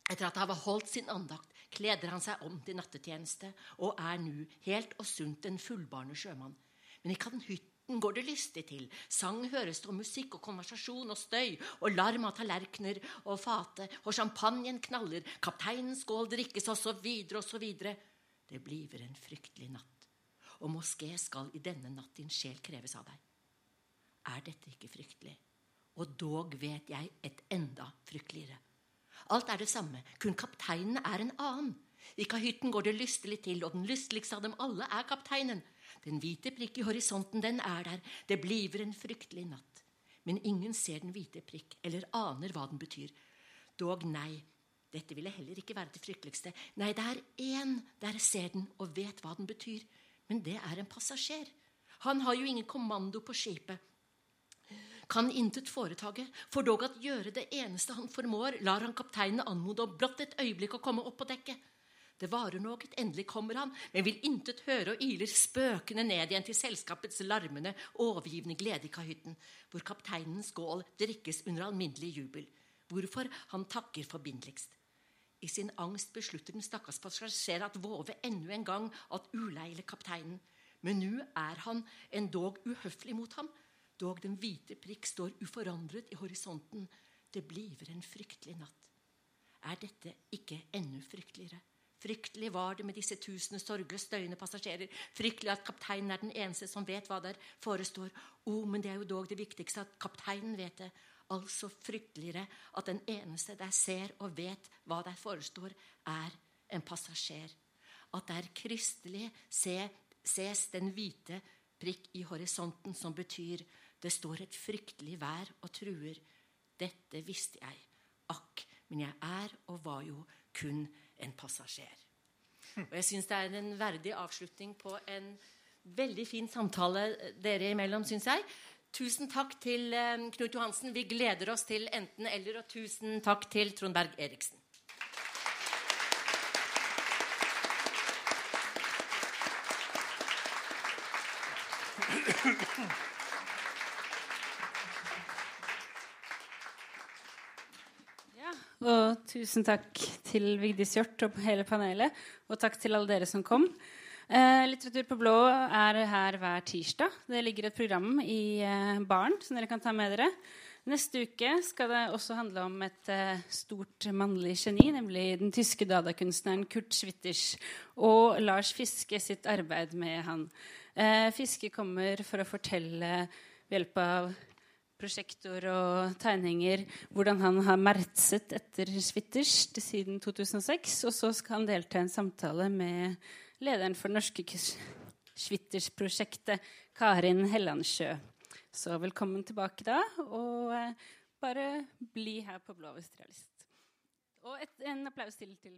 etter at han har holdt sin andakt, kleder han seg om til nattetjeneste og er nå helt og sunt en fullbarnet sjømann. Men i hytten går det lystig til. Sang høres det, og musikk og konversasjon og støy og larm av tallerkener og fate, og champagnen knaller, kapteinens skål drikkes, og så videre og så videre. Det bliver en fryktelig natt og moské skal i denne natt din sjel kreves av deg. Er dette ikke fryktelig? Og dog vet jeg et enda frykteligere. Alt er det samme, kun kapteinen er en annen. I kahytten går det lystelig til, og den lysteligste av dem alle er kapteinen. Den hvite prikk i horisonten, den er der. Det bliver en fryktelig natt. Men ingen ser den hvite prikk, eller aner hva den betyr. Dog nei, dette ville heller ikke være det frykteligste. Nei, det er én der ser den og vet hva den betyr. Men det er en passasjer. Han har jo ingen kommando på skipet. Kan intet foretage, for dog at gjøre det eneste han formår, lar han kapteinen anmode om blott et øyeblikk å komme opp på dekket. Det varer noe, endelig kommer han, men vil intet høre og iler spøkende ned igjen til selskapets larmende, overgivende glede i kahytten, hvor kapteinens skål drikkes under alminnelig jubel. Hvorfor han takker forbindeligst. I sin angst beslutter den stakkars passasjer at våve enda en gang at uleile kapteinen. Men nå er han endog uhøflig mot ham. Dog den hvite prikk står uforandret i horisonten. Det bliver en fryktelig natt. Er dette ikke enda frykteligere? Fryktelig var det med disse tusende sorgløst støyende passasjerer. Fryktelig at kapteinen er den eneste som vet hva der forestår. O, oh, men det er jo dog det viktigste at kapteinen vet det altså frykteligere at den eneste der ser og vet hva der forestår, er en passasjer. At der kristelig ses den hvite prikk i horisonten som betyr det står et fryktelig vær og truer. Dette visste jeg. Akk, men jeg er og var jo kun en passasjer. Og jeg syns det er en verdig avslutning på en veldig fin samtale dere imellom, syns jeg. Tusen takk til eh, Knut Johansen. Vi gleder oss til enten-eller. Og tusen takk til Trond Berg Eriksen. Ja, og tusen takk til Vigdis Hjort og hele panelet. Og takk til alle dere som kom. Eh, Litteratur på blå er her hver tirsdag. Det ligger et program i eh, baren som dere kan ta med dere. Neste uke skal det også handle om et eh, stort mannlig geni, nemlig den tyske dadakunstneren Kurt Schwitters og Lars Fiske sitt arbeid med han. Eh, Fiske kommer for å fortelle ved hjelp av prosjektor og tegninger hvordan han har mertset etter Schwitters siden 2006. Og så skal han delta i en samtale med lederen for det norske Schwitters-prosjektet, Karin Hellandsjø. Så velkommen tilbake da, og eh, bare bli her på Blå lyst. Og et, en applaus til til